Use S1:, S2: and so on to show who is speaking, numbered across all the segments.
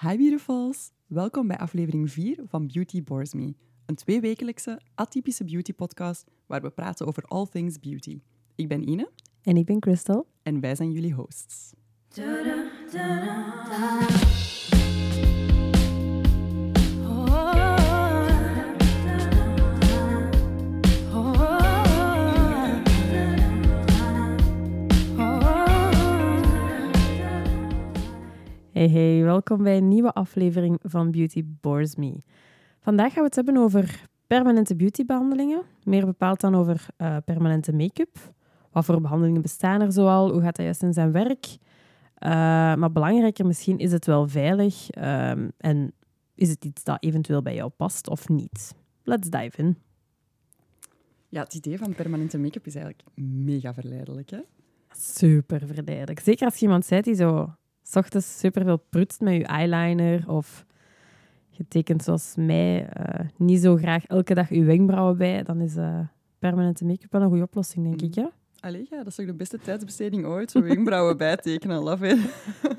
S1: Hi beautifuls! Welkom bij aflevering 4 van Beauty Bores Me. Een tweewekelijkse, atypische beauty podcast waar we praten over all things beauty. Ik ben Ine
S2: En ik ben Crystal.
S1: en wij zijn jullie hosts.
S2: Hey hey, welkom bij een nieuwe aflevering van Beauty Bores Me. Vandaag gaan we het hebben over permanente beautybehandelingen, meer bepaald dan over eh, permanente make-up. Wat voor behandelingen bestaan er zoal? Hoe gaat dat juist in zijn werk? Eh, maar belangrijker misschien, is het wel veilig? Ehm, en is het iets dat eventueel bij jou past of niet? Let's dive in.
S1: Ja, het idee van permanente make-up is eigenlijk mega verleidelijk. Hè?
S2: Super verleidelijk. Zeker als je iemand bent die zo... S ochtends superveel prutst met je eyeliner of je tekent zoals mij eh, niet zo graag elke dag je wenkbrauwen bij, dan is eh, permanente make-up wel een goede oplossing, denk ik. Ja?
S1: Allee, ja, dat is toch de beste tijdsbesteding ooit? Zo wenkbrauwen bijtekenen, love it.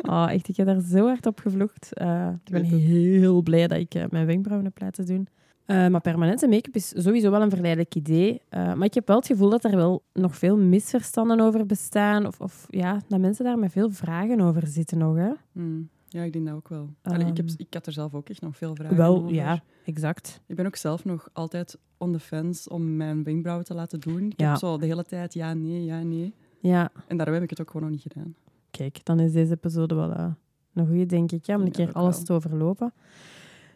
S2: Oh, echt, ik heb daar zo hard op gevloekt. Eh, ik ben heel blij dat ik mijn wenkbrauwen heb laten doen. Eh, maar permanente make-up is sowieso wel een verleidelijk idee. Eh, maar ik heb wel het gevoel dat er wel nog veel misverstanden over bestaan. Of, of ja, dat mensen daar met veel vragen over zitten nog. Hè?
S1: Hmm, Ja, ik denk dat ook wel. Allee, ik, heb,
S2: Ehm.
S1: ik had er zelf ook echt nog veel vragen
S2: Wel,
S1: over.
S2: ja, exact.
S1: Ik ben ook zelf nog altijd on the fence om mijn wenkbrauwen te laten doen. Ik
S2: Ja.
S1: heb zo de hele tijd ja, nee, ja, nee.
S2: Ja,
S1: En daarom heb ik het ook gewoon nog niet gedaan.
S2: kijk, dan is deze episode wel eh, een goede, denk ik. Ja, om een keer alles te overlopen.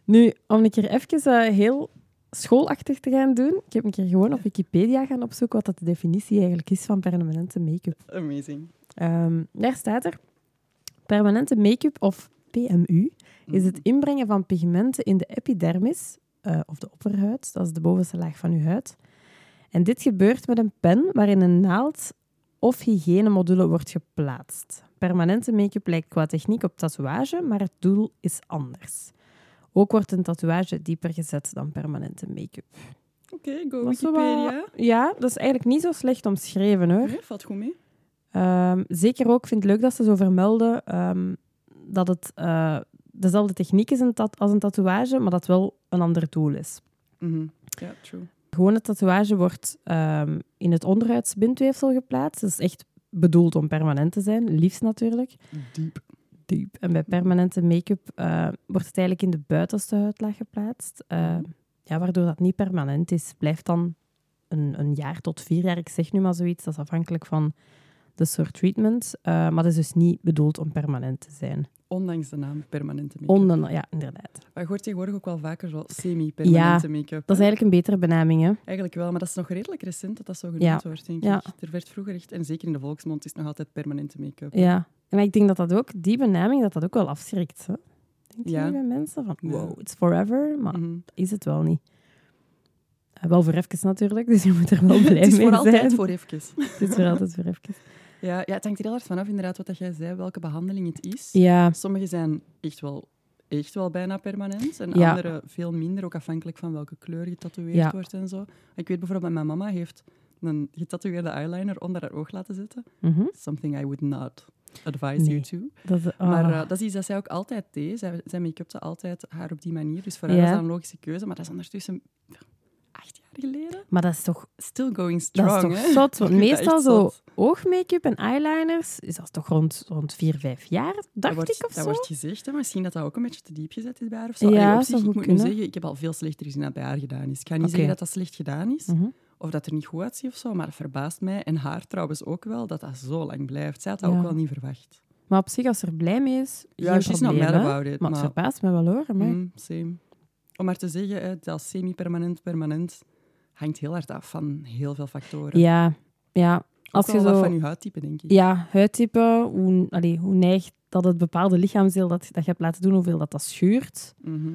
S2: Nu, om een keer even eh, heel schoolachtig te gaan doen. Ik heb een keer gewoon op Wikipedia gaan opzoeken wat dat de definitie eigenlijk is van permanente make-up.
S1: Amazing.
S2: Ehm, daar staat er: permanente make-up of PMU is het inbrengen van pigmenten in de epidermis eh, of de opperhuid, dat is de bovenste laag van uw huid. En dit gebeurt met een pen waarin een naald of hygiënemodule wordt geplaatst. Permanente make-up lijkt qua techniek op tatoeage, maar het doel is anders. Ook wordt een tatoeage dieper gezet dan permanente make-up.
S1: Oké, go
S2: wel-
S1: Wikipedia.
S2: Ja, dat is eigenlijk niet zo slecht omschreven hoor.
S1: Nee, valt goed mee.
S2: Ehm, zeker ook, ik vind het leuk dat ze zo vermelden ehm, dat het eh, dezelfde techniek is een als een tatoeage, maar dat wel een ander doel is.
S1: Mhm. Ja, true.
S2: Gewone tatoeage wordt ehm, in het onderhuidsbindweefsel geplaatst. Dat is echt bedoeld om permanent te zijn, liefst natuurlijk.
S1: Diep.
S2: Diep. En bij permanente make-up eh, wordt het eigenlijk in de buitenste huidlaag geplaatst. Eh, ja, waardoor dat niet permanent is. Blijft dan een, een jaar tot vier jaar, ik zeg nu maar zoiets. Dat is afhankelijk van de soort treatment. Eh, maar dat is dus niet bedoeld om permanent te zijn.
S1: Ondanks de naam permanente make-up.
S2: Onden, ja, inderdaad.
S1: Maar je hoort tegenwoordig ook wel vaker zo semi-permanente make-up.
S2: Dat is eigenlijk een betere benaming, hè?
S1: Eigenlijk wel, maar dat is nog redelijk recent dat dat zo genoemd
S2: Ja.
S1: wordt, denk
S2: Ja.
S1: ik. Er werd vroeger echt, en zeker in de volksmond, is het nog altijd permanente make-up.
S2: Ja. Maar ik denk dat dat ook, die benaming, dat dat ook wel afschrikt. Hè? Denk je
S1: Ja.
S2: bij mensen? Van, wow, it's forever. Maar
S1: Mhm.
S2: dat is het wel niet. Eh, wel voor even natuurlijk, dus je moet er wel blij
S1: Het is
S2: mee
S1: voor altijd
S2: zijn.
S1: voor even.
S2: Het is voor altijd voor even.
S1: Ja, ja, het hangt er heel hard vanaf, inderdaad, wat dat jij zei, welke behandeling het is.
S2: Ja,
S1: Sommige zijn echt wel, echt wel bijna permanent. En
S2: Ja.
S1: andere veel minder, ook afhankelijk van welke kleur getatoeëerd
S2: Ja.
S1: wordt en zo. Ik weet bijvoorbeeld dat mijn mama heeft een getatoeëerde eyeliner onder haar oog laten zetten.
S2: mhm.
S1: Something I would not advise you
S2: Nee.
S1: to.
S2: dat is...
S1: Maar
S2: ah.
S1: eh, dat is iets dat zij ook altijd deed. Zij, zij make-upte altijd haar op die manier. Dus voor haar
S2: Ja.
S1: was dat een logische keuze. Maar dat is ondertussen acht jaar geleden.
S2: Maar dat is toch,
S1: Still going strong,
S2: dat is toch
S1: hè?
S2: zot? Want
S1: dat
S2: meestal zo oogmake-up en eyeliners is dat toch rond, rond vier, vijf jaar,
S1: Dat
S2: dacht
S1: wordt,
S2: ik of
S1: dat
S2: zo?
S1: wordt gezegd, hè. misschien dat dat ook een beetje te diep gezet is bij haar. Of zo.
S2: Ja,
S1: Allee, op
S2: zou
S1: zich, ik moet
S2: kunnen.
S1: nu zeggen, ik heb al veel slechter gezien dat bij haar gedaan is. Ik ga niet zeggen dat dat slecht gedaan is,
S2: Mhm.
S1: Of dat er niet goed uitziet of zo, maar het verbaast mij, en haar trouwens ook wel, dat dat zo lang blijft. Zij had dat
S2: Ja.
S1: ook wel niet verwacht.
S2: Maar op zich, als ze er blij mee is,
S1: Ja,
S2: geen
S1: she's not
S2: probleem,
S1: mad about it,
S2: Maar het
S1: maar-
S2: verbaast me wel hoor. amai.
S1: Mm, same. Om maar te zeggen, dat semi-permanent, permanent, hangt heel hard af van heel veel factoren.
S2: Ja, ja. Als je zo...
S1: van je huidtype, denk ik.
S2: Ja, huidtype, hoe, allee, hoe neigt dat het bepaalde lichaamsdeel dat, dat je hebt laten doen, hoeveel dat, dat schuurt,
S1: Mhm.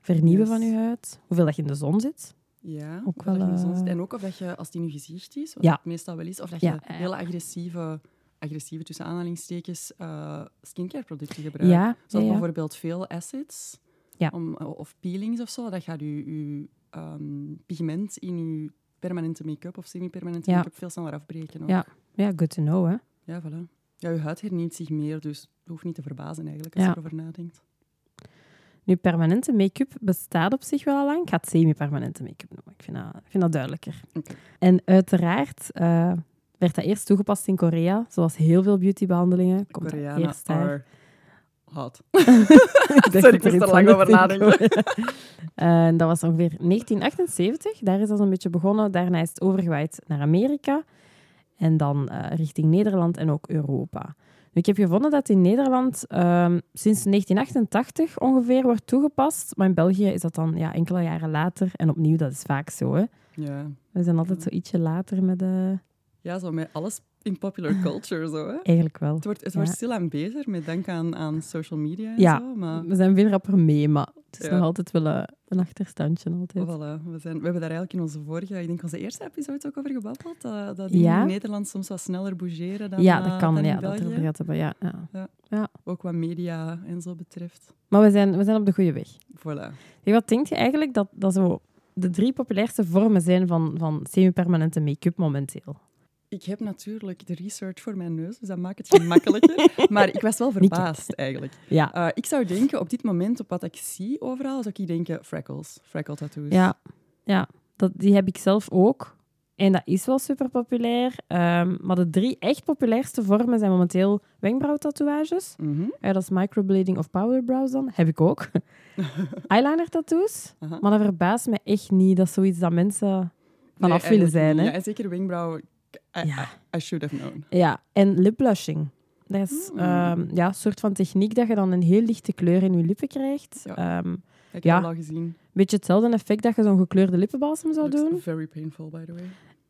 S2: vernieuwen
S1: Yes.
S2: van je huid, hoeveel dat je in de zon zit.
S1: Ja,
S2: Ook wel,
S1: je
S2: eh.
S1: En ook of dat je, als die je gezicht is, wat
S2: Ja.
S1: het meestal wel is, of dat je hele agressieve, agressieve tussen aanhalingstekens, eh skincare producten gebruikt.
S2: Ja,
S1: Zoals
S2: ja.
S1: bijvoorbeeld veel acids
S2: Ja.
S1: om, of peelings of zo. Dat gaat je, je ehm, pigment in je permanente make-up of semi-permanente make-up veel sneller afbreken. ook.
S2: Ja. Ja, good to know, hè.
S1: Ja, voilà. Ja, je huid hernieuwt zich meer, dus het hoeft niet te verbazen eigenlijk als je erover nadenkt.
S2: Nu, permanente make-up bestaat op zich wel al lang. Ik ga het semi-permanente make-up noemen. Ik vind dat, ik vind dat duidelijker. En uiteraard eh, werd dat eerst toegepast in Korea, zoals heel veel beautybehandelingen. Komt
S1: Koreanen
S2: eerst daar.
S1: hot.
S2: Ik
S1: Sorry, ik
S2: dat
S1: moest er lang over nadenken.
S2: En dat was ongeveer 1978. Daar is dat een beetje begonnen. Daarna is het overgewaaid naar Amerika. En dan eh, richting Nederland en ook Europa. Ik heb gevonden dat in Nederland ehm, sinds 1988 ongeveer wordt toegepast. Maar in België is dat dan ja, enkele jaren later. En opnieuw, dat is vaak zo. Hè.
S1: Ja.
S2: We zijn altijd zo ietsje later met de...
S1: ja, zo met alles in popular culture zo, hè.
S2: Eigenlijk wel.
S1: Het wordt, het
S2: Ja.
S1: wordt stilaan beter met dank aan, aan social media en
S2: Ja.
S1: zo, maar
S2: We zijn veel rapper mee, maar het is
S1: Ja.
S2: nog altijd wel eh, een achterstandje. Altijd.
S1: voilà, we, zijn, we hebben daar eigenlijk in onze vorige, ik denk onze eerste episode ook over gebabbeld, dat, dat die in Nederland soms wat sneller bougeren dan
S2: ja,
S1: eh,
S2: dat kan.
S1: dan in
S2: Ja, dat erover gaat hebben. Ja, ja.
S1: Ook wat media en zo betreft.
S2: Maar we zijn, we zijn op de goede weg.
S1: Voilà.
S2: Hey, wat denk je eigenlijk dat, dat zo de drie populairste vormen zijn van, van semi-permanente make-up momenteel?
S1: Ik heb natuurlijk de research voor mijn neus, dus dat maakt het gemakkelijker. maar ik was wel verbaasd, eigenlijk.
S2: Ja,
S1: Eh, ik zou denken, op dit moment, op wat ik zie overal, zou ik denken freckles, freckle tattoos.
S2: ja, ja dat, die heb ik zelf ook. En dat is wel super populair. Ehm, maar de drie echt populairste vormen zijn momenteel wenkbrauwtatoeages.
S1: Mhm.
S2: Ja, dat is microblading of powerbrows dan. Heb ik ook. Eyeliner tattoos. Maar dat verbaast me echt niet. Dat is zoiets dat mensen vanaf
S1: Nee,
S2: willen zijn. Hè?
S1: Ja, en zeker wenkbrauw, I,
S2: Ja.
S1: I, I should have known.
S2: Ja, en lip blushing. Dat is
S1: Hmm.
S2: ehm, ja, een soort van techniek dat je dan een heel lichte kleur in je lippen krijgt.
S1: Ja.
S2: Ehm, Een
S1: Ik heb al gezien.
S2: beetje hetzelfde effect dat je zo'n gekleurde lippenbalsem zou
S1: Looks
S2: doen.
S1: very painful, by the way.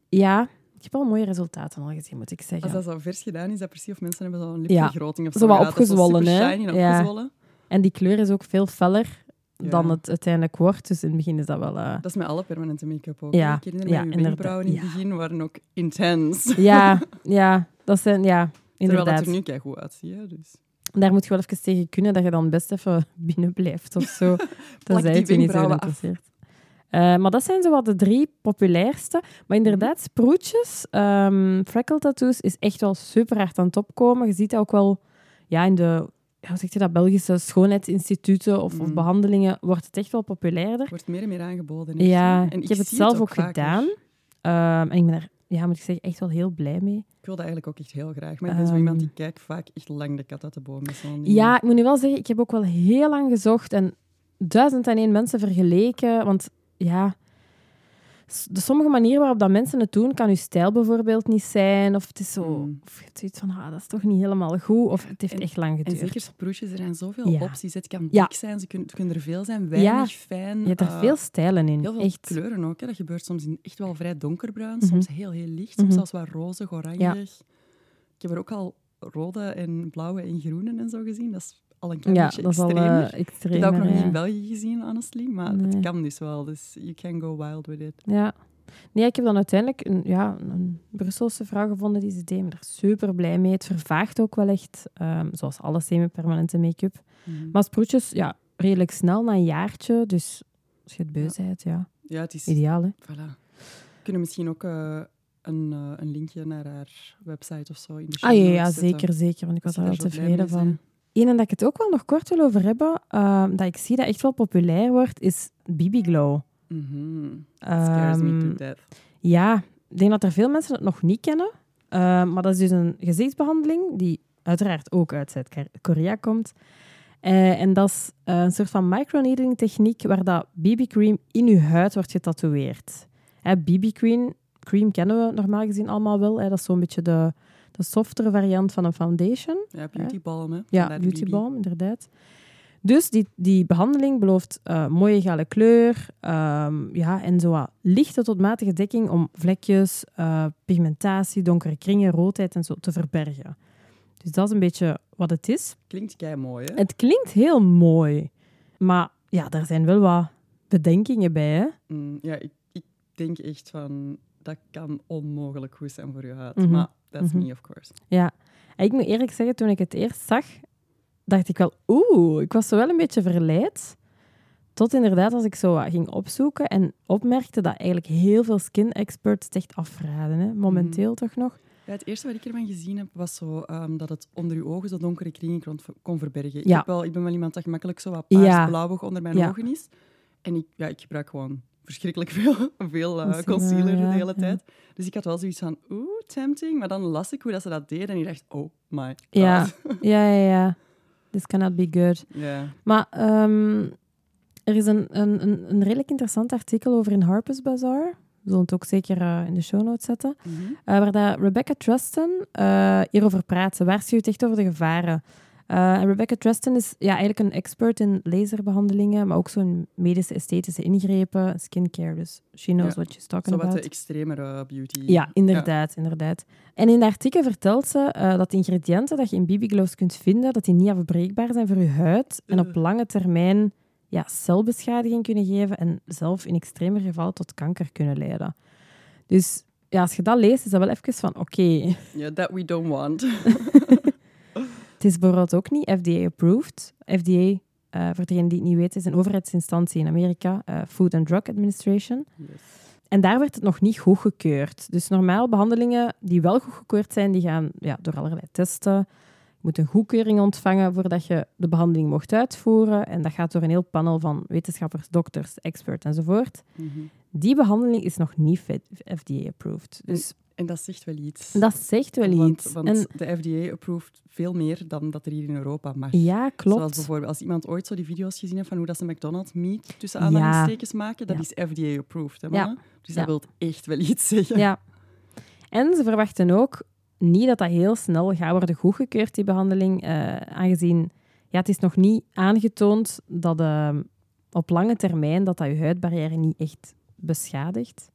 S2: Ja, ik heb al mooie resultaten al gezien, moet ik zeggen.
S1: Als dat zo vers gedaan is, dat precies of mensen hebben zo'n
S2: Ja.
S1: lipvergroting of zo.
S2: Zo wat opgezwollen, hè? Ja. En die kleur is ook veel feller
S1: Ja.
S2: dan het uiteindelijk wordt. Dus in het begin is dat wel... eh,
S1: Dat is met alle permanente make-up ook.
S2: Ja,
S1: herinner
S2: ja, inderdaad.
S1: wenkbrauwen in het begin waren ook intens.
S2: Ja, ja, dat zijn... Ja,
S1: Terwijl dat
S2: inderdaad.
S1: er nu goed uitziet. Hè, dus.
S2: Daar moet je wel even tegen kunnen dat je dan best even binnen blijft of zo. Tenzij het je niet zo interesseert. Eh, maar dat zijn zo wat de drie populairste. Maar inderdaad,
S1: Mhm.
S2: sproetjes, ehm freckle tattoos is echt wel super hard aan het opkomen. Je ziet dat ook wel ja, in de hoe zeg je dat, Belgische schoonheidsinstituten of, of
S1: Mhm.
S2: behandelingen wordt het echt wel populairder.
S1: wordt meer en meer aangeboden. echt,
S2: Ja.
S1: En
S2: ik heb het zelf ook, gedaan. Ehm, en ik ben daar, ja, moet ik zeggen, echt wel heel blij mee.
S1: Ik wil dat eigenlijk ook echt heel graag. Maar ik ben zo iemand die
S2: Ehm.
S1: kijkt vaak echt lang de kat uit de boom.
S2: Ja, ik moet nu wel zeggen, ik heb ook wel heel lang gezocht en duizend en één mensen vergeleken. Want ja, de sommige manieren waarop dat mensen het doen, kan uw stijl bijvoorbeeld niet zijn. Of het is zo,
S1: Mm.
S2: of je hebt zoiets van, ah, dat is toch niet helemaal goed. Of het heeft
S1: En-
S2: echt lang
S1: En
S2: geduurd.
S1: zeker sproesjes, er zijn zoveel
S2: Ja.
S1: opties. Het kan dik zijn, ze kunnen, er veel zijn, weinig, fijn.
S2: je hebt er
S1: eh,
S2: veel stijlen in.
S1: Heel veel
S2: echt.
S1: kleuren ook. Hè. Dat gebeurt soms in echt wel vrij donkerbruin,
S2: Mhm.
S1: soms heel, heel licht, soms
S2: Mhm.
S1: zelfs wat rozig. Ik heb er ook al rode en blauwe en groene en zo gezien. Dat is al een klein
S2: Ja, dat is al
S1: extremer.
S2: eh,
S1: ik heb dat ook nog niet in België gezien, honestly. Maar
S2: Nee.
S1: het kan dus wel. Dus you can go wild with it.
S2: Ja. Nee, ik heb dan uiteindelijk een, ja, een Brusselse vrouw gevonden die ze deed. Ik ben er super blij mee. Het vervaagt ook wel echt, ehm, zoals alle semi-permanente make-up.
S1: Mhm.
S2: Maar sproetjes, ja, redelijk snel, na een jaartje. Dus als je het beu
S1: Ja.
S2: bent, ja,
S1: Ja, het is...
S2: ideaal, hè?
S1: Voilà. We kunnen misschien ook eh, een, eh, een linkje naar haar website of zo in de show
S2: Ah ja, ja zeker, zeker. Want ik was er wel
S1: daar blij
S2: tevreden van. Eén en dat ik het ook wel nog kort wil over hebben, ehm, dat ik zie dat echt wel populair wordt, is BB Glow.
S1: Mhm. Scares me to death.
S2: Ja, ik denk dat er veel mensen het nog niet kennen. Ehm, maar dat is dus een gezichtsbehandeling die uiteraard ook uit Zuid-Korea komt. Eh, en dat is eh, een soort van microneedling techniek waar dat BB-cream in uw huid wordt getatoeëerd. Hè, BB-cream cream kennen we normaal gezien allemaal wel. Hè. Dat is zo'n beetje de, de softere variant van een foundation.
S1: Ja, beauty balm, hè.
S2: Ja,
S1: Vandaar
S2: beauty balm, inderdaad. Dus die, die behandeling belooft eh, mooie gele kleur ehm, ja, en zo wat lichte tot matige dekking om vlekjes, eh, pigmentatie, donkere kringen, roodheid en zo te verbergen. Dus dat is een beetje wat het is.
S1: Klinkt kei mooi, hè?
S2: Het klinkt heel mooi, maar ja, daar zijn wel wat bedenkingen bij. Hè?
S1: Mm, ja, ik, ik denk echt van... Dat kan onmogelijk goed zijn voor je huid.
S2: Mhm.
S1: Maar that's
S2: Mhm.
S1: me, of course.
S2: Ja, en ik moet eerlijk zeggen, toen ik het eerst zag, dacht ik wel, oeh, ik was zo wel een beetje verleid. Tot inderdaad als ik zo wat ging opzoeken en opmerkte dat eigenlijk heel veel skin experts het echt afraden. Hè? Momenteel toch nog.
S1: Ja, het eerste wat ik ervan gezien heb, was zo, ehm, dat het onder je ogen zo donkere kringen kon, kon verbergen. Ik,
S2: Ja.
S1: heb wel, ik ben wel iemand dat gemakkelijk zo wat
S2: Ja.
S1: paars-blauwig onder mijn ogen is. En ik, ja, ik gebruik gewoon verschrikkelijk veel, veel eh,
S2: Concealer, ja,
S1: de hele tijd. Dus ik had wel zoiets van, oeh, tempting. Maar dan las ik hoe dat ze dat deden en ik dacht, oh my god.
S2: Ja. Ja, ja, ja. This cannot be good.
S1: Ja.
S2: Maar ehm, er is een, een, een, een redelijk interessant artikel over in Harper's Bazaar. We zullen het ook zeker eh, in de show notes zetten.
S1: Mhm.
S2: Eh, waar dat Rebecca Truston eh, hierover praat. Ze waarschuwt echt over de gevaren. Eh, Rebecca Truston is ja, eigenlijk een expert in laserbehandelingen, maar ook zo in medische esthetische ingrepen, skincare. Dus she knows
S1: Ja.
S2: what she's
S1: Zo
S2: talking
S1: wat de
S2: about.
S1: extremere beauty.
S2: Ja, inderdaad, inderdaad. En in de artikel vertelt ze eh, dat de ingrediënten dat je in BB-glows kunt vinden, dat die niet afbreekbaar zijn voor je huid en op lange termijn ja, celbeschadiging kunnen geven en zelf in extremer gevallen tot kanker kunnen leiden. Dus ja, als je dat leest, is dat wel even van oké,
S1: Ja, that we don't want.
S2: het is bijvoorbeeld ook niet FDA-approved. FDA, eh, voor degenen die het niet weten, is een overheidsinstantie in Amerika, eh, Food and Drug Administration.
S1: Yes.
S2: En daar werd het nog niet goedgekeurd. Dus normaal behandelingen die wel goedgekeurd zijn, die gaan ja, door allerlei testen. Je moet een goedkeuring ontvangen voordat je de behandeling mocht uitvoeren. En dat gaat door een heel panel van wetenschappers, dokters, experts enzovoort.
S1: Mhm.
S2: Die behandeling is nog niet FDA-approved. Dus
S1: En dat zegt wel iets.
S2: dat zegt wel
S1: want,
S2: iets.
S1: Want
S2: En,
S1: de FDA approved veel meer dan dat er hier in Europa mag.
S2: ja,
S1: Zoals
S2: klopt.
S1: bijvoorbeeld als iemand ooit zo die video's gezien heeft van hoe dat ze McDonald's meat tussen
S2: Ja.
S1: aanhalingstekens maken, dat
S2: Ja.
S1: is FDA-approved. Hè,
S2: Ja.
S1: Dus dat
S2: Ja.
S1: wil echt wel iets zeggen.
S2: Ja. En ze verwachten ook niet dat dat heel snel gaat worden goedgekeurd, die behandeling, eh, aangezien ja, het is nog niet aangetoond dat eh, op lange termijn dat, dat je huidbarrière niet echt beschadigt.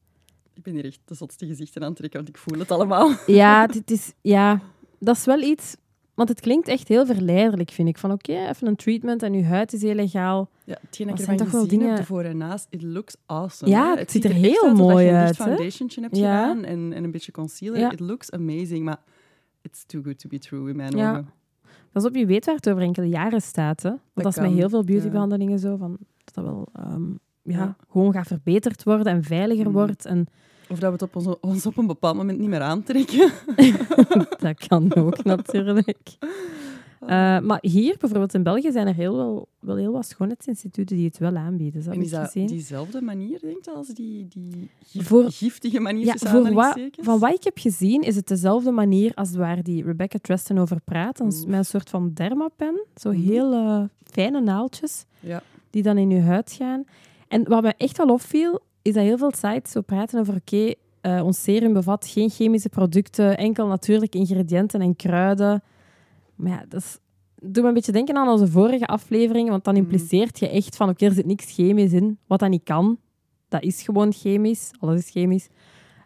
S1: Ik ben hier echt de zotste gezichten aan het trekken, want ik voel het allemaal.
S2: Ja, dit is, ja, dat is wel iets... Want het klinkt echt heel verleidelijk, vind ik. Van oké, even een treatment en je huid is heel legaal.
S1: Ja, hetgeen
S2: Dat
S1: ik ervan
S2: toch wel
S1: heb,
S2: dingen-
S1: voor en naast, it looks awesome.
S2: Ja,
S1: hè.
S2: het ziet er heel
S1: uit alsof
S2: mooi
S1: je een
S2: uit,
S1: foundationje hebt
S2: Ja.
S1: gedaan en, en een beetje concealer.
S2: Ja.
S1: It looks amazing, maar it's too good to be true in mijn
S2: Ja.
S1: ogen.
S2: Dat is op je weet waar het over enkele jaren staat. Hè? Want dat, is met heel veel beautybehandelingen zo. Van, dat dat wel ehm, ja,
S1: Ja.
S2: gewoon gaat verbeterd worden en veiliger
S1: Mm.
S2: wordt. En
S1: Of dat we het op ons, ons op een bepaald moment niet meer aantrekken.
S2: dat kan ook natuurlijk. Eh, maar hier, bijvoorbeeld in België, zijn er heel wel, wel heel wat schoonheidsinstituten die het wel aanbieden.
S1: En is dat
S2: gezien.
S1: diezelfde manier, denk je, als die, die gif-
S2: Voor-
S1: giftige manier
S2: Ja, voor van wat ik heb gezien, is het dezelfde manier als waar die Rebecca Truston over praat. Een, met een soort van dermapen. Zo
S1: Mhm.
S2: heel eh, fijne naaltjes.
S1: Ja.
S2: die dan in je huid gaan. En wat me echt wel opviel, is dat heel veel sites zo praten over oké, eh, ons serum bevat geen chemische producten, enkel natuurlijke ingrediënten en kruiden. Maar ja, dat is, doet me een beetje denken aan onze vorige aflevering, want dan
S1: Mhm.
S2: impliceert je echt van oké, er zit niks chemisch in, wat dat niet kan. Dat is gewoon chemisch, alles is chemisch.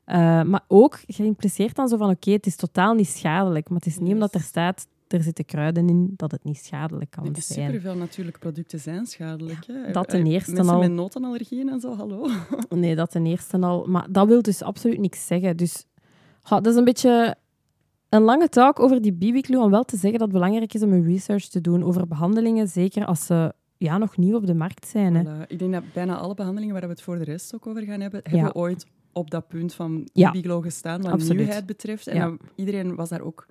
S2: Eh, maar ook, je impliceert dan zo van oké, het is totaal niet schadelijk, maar het is niet
S1: Yes.
S2: omdat er staat, er zitten kruiden in, dat het niet schadelijk kan
S1: Ik
S2: zijn.
S1: superveel natuurlijke producten zijn schadelijk. hè.
S2: dat ten eerste
S1: Mensen
S2: al.
S1: met notenallergieën en zo, hallo.
S2: Nee, dat ten eerste al. Maar dat wil dus absoluut niks zeggen. Dus dat is een beetje een lange talk over die BB-glue om wel te zeggen dat het belangrijk is om een research te doen over behandelingen, zeker als ze ja, nog nieuw op de markt zijn. Hè.
S1: Voilà. Ik denk dat bijna alle behandelingen waar we het voor de rest ook over gaan hebben,
S2: Ja.
S1: hebben ooit op dat punt van
S2: Ja.
S1: BB-glow gestaan, wat
S2: Absoluut.
S1: nieuwheid betreft. En
S2: Ja.
S1: iedereen was daar ook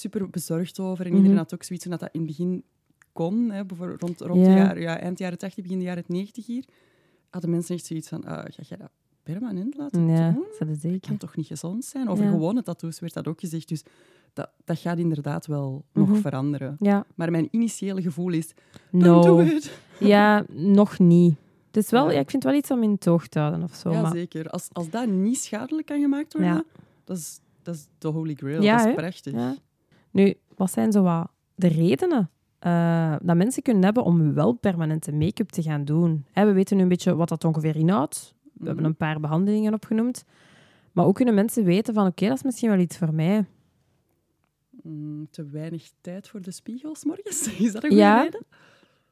S1: super bezorgd over. En
S2: Mhm.
S1: iedereen had ook zoiets dat dat in het begin kon. Hè, bijvoorbeeld rond, rond
S2: Ja.
S1: de jaren, ja, eind jaren 80, begin de jaren 90 hier, hadden mensen echt zoiets van, ah, ga jij dat permanent laten
S2: Ja,
S1: doen?
S2: dat
S1: kan toch niet gezond zijn? Over
S2: Ja.
S1: gewone tattoos werd dat ook gezegd. Dus dat, dat gaat inderdaad wel nog
S2: Mhm.
S1: veranderen.
S2: Ja,
S1: Maar mijn initiële gevoel is,
S2: no.
S1: do it.
S2: Ja, nog niet. Het is wel,
S1: Ja.
S2: ik vind het wel iets om in toog te houden of zo.
S1: Ja,
S2: maar,
S1: zeker. Als, als dat niet schadelijk kan gemaakt worden, dat, is, dat is de holy grail. Dat is prachtig.
S2: Nu, wat zijn zo wat de redenen eh, dat mensen kunnen hebben om wel permanente make-up te gaan doen? Hè, we weten nu een beetje wat dat ongeveer inhoudt. We hebben
S1: Mhm.
S2: een paar behandelingen opgenoemd. Maar ook kunnen mensen weten van, oké, dat is misschien wel iets voor mij.
S1: Mm, te weinig tijd voor de spiegels morgens. Is dat een goede
S2: Ja.
S1: reden?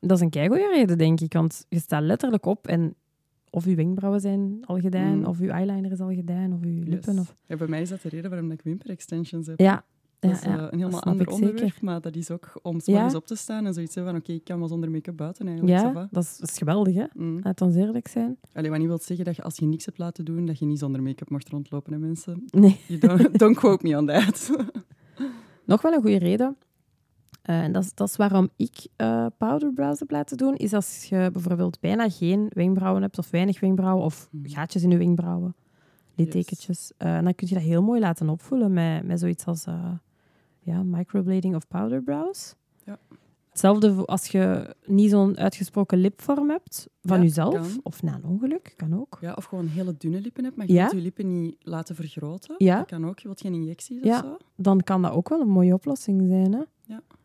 S2: Dat is een keigoede reden, denk ik. Want je staat letterlijk op en of je wenkbrauwen zijn al gedaan,
S1: Mm.
S2: of je eyeliner is al gedaan, of je lippen.
S1: Yes.
S2: Of...
S1: Ja, bij mij is dat de reden waarom ik wimper extensions heb.
S2: Ja,
S1: Dat is eh, een helemaal ander onderwerp,
S2: zeker.
S1: maar dat is ook om 's
S2: Ja.
S1: morgens op te staan en zoiets van oké, ik kan wel zonder make-up buiten eigenlijk.
S2: Ja, dat is, dat is geweldig, hè?
S1: Mm.
S2: Laat ons eerlijk zijn.
S1: Allee, wat niet wil zeggen dat je als je niks hebt laten doen, dat je niet zonder make-up mocht rondlopen, hè, mensen.
S2: Nee.
S1: You don't, don't quote me on that.
S2: Nog wel een goede reden. eh, en dat is, dat is waarom ik eh powderbrows heb laten doen. Is als je bijvoorbeeld bijna geen wenkbrauwen hebt, of weinig wenkbrauwen, of
S1: Mhm.
S2: gaatjes in je wenkbrauwen, littekentjes. eh, dan kun je dat heel mooi laten opvullen met, met zoiets als ja, microblading of powderbrows.
S1: Ja.
S2: Hetzelfde als je niet zo'n uitgesproken lipvorm hebt van
S1: Ja,
S2: jezelf,
S1: kan.
S2: of na een ongeluk, kan ook.
S1: Ja, of gewoon hele dunne lippen hebt, maar je
S2: Ja.
S1: wilt je lippen niet laten vergroten.
S2: Ja.
S1: Dat kan ook. Je wilt geen injecties
S2: Ja.
S1: of zo.
S2: Dan kan dat ook wel een mooie oplossing zijn. Hè?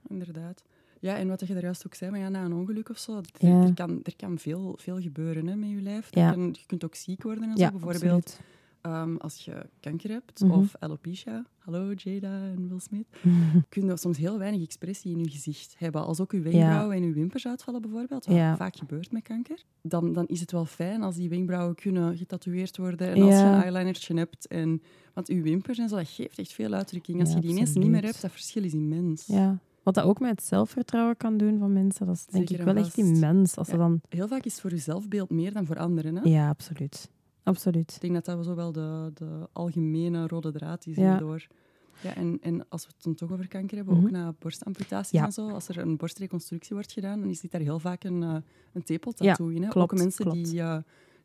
S1: Inderdaad. Ja, en wat je daar juist ook zei, maar ja, na een ongeluk of zo, er,
S2: Ja.
S1: er kan, er kan veel, veel gebeuren hè, met je lijf.
S2: Ja.
S1: Kan- je kunt ook ziek worden en zo.
S2: Ja,
S1: Bijvoorbeeld
S2: absoluut.
S1: Ehm, als je kanker hebt
S2: Mhm.
S1: of alopecia. Hallo Jada en Will Smith. kun je soms heel weinig expressie in je gezicht hebben. Als ook je wenkbrauwen en je wimpers uitvallen bijvoorbeeld, wat
S2: Ja.
S1: vaak gebeurt met kanker, dan, dan is het wel fijn als die wenkbrauwen kunnen getatoeëerd worden en als je een eyelinertje hebt. En, want je wimpers en zo, dat geeft echt veel uitdrukking. Als je die ineens niet meer hebt, dat verschil is immens.
S2: Ja. Wat dat ook met het zelfvertrouwen kan doen van mensen, dat is denk
S1: Zeker
S2: ik wel echt immens. Als ze dan...
S1: Heel vaak is het voor je zelfbeeld meer dan voor anderen. Hè?
S2: ja, absoluut. Absoluut.
S1: Ik denk dat dat zo wel de, de algemene rode draad is
S2: Ja.
S1: hierdoor. Ja, en, en als we het dan toch over kanker hebben,
S2: Mhm.
S1: ook na borstamputaties
S2: Ja.
S1: en zo, als er een borstreconstructie wordt gedaan, dan zit daar heel vaak een, eh een tepeltattoo in. Hè?
S2: klopt,
S1: ook mensen
S2: klopt.
S1: die, eh,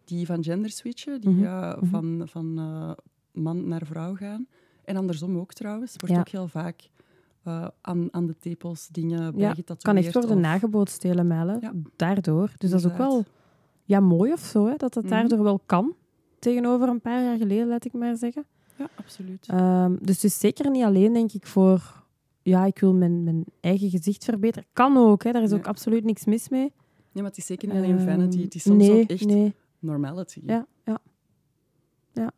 S1: die van gender switchen, die
S2: Mhm,
S1: eh,
S2: mhm.
S1: van, van man naar vrouw gaan. En andersom ook trouwens. wordt
S2: Ja.
S1: ook heel vaak eh, aan, aan de tepels dingen
S2: Ja, kan echt worden
S1: of-
S2: nagebootst, helemaal.
S1: Ja.
S2: Daardoor. Dus dat is ook wel ja, mooi of zo, hè, dat dat
S1: Mhm.
S2: daardoor wel kan. Tegenover een paar jaar geleden, laat ik maar zeggen.
S1: Ja, absoluut.
S2: Ehm, dus het is zeker niet alleen, denk ik, voor... Ja, ik wil mijn, mijn eigen gezicht verbeteren. Kan ook, hè. daar is ook absoluut niks mis mee.
S1: Nee, maar het is zeker niet alleen vanity.
S2: Ehm,
S1: Het is soms
S2: nee,
S1: ook echt
S2: Nee.
S1: normality.
S2: Ja, ja. ja.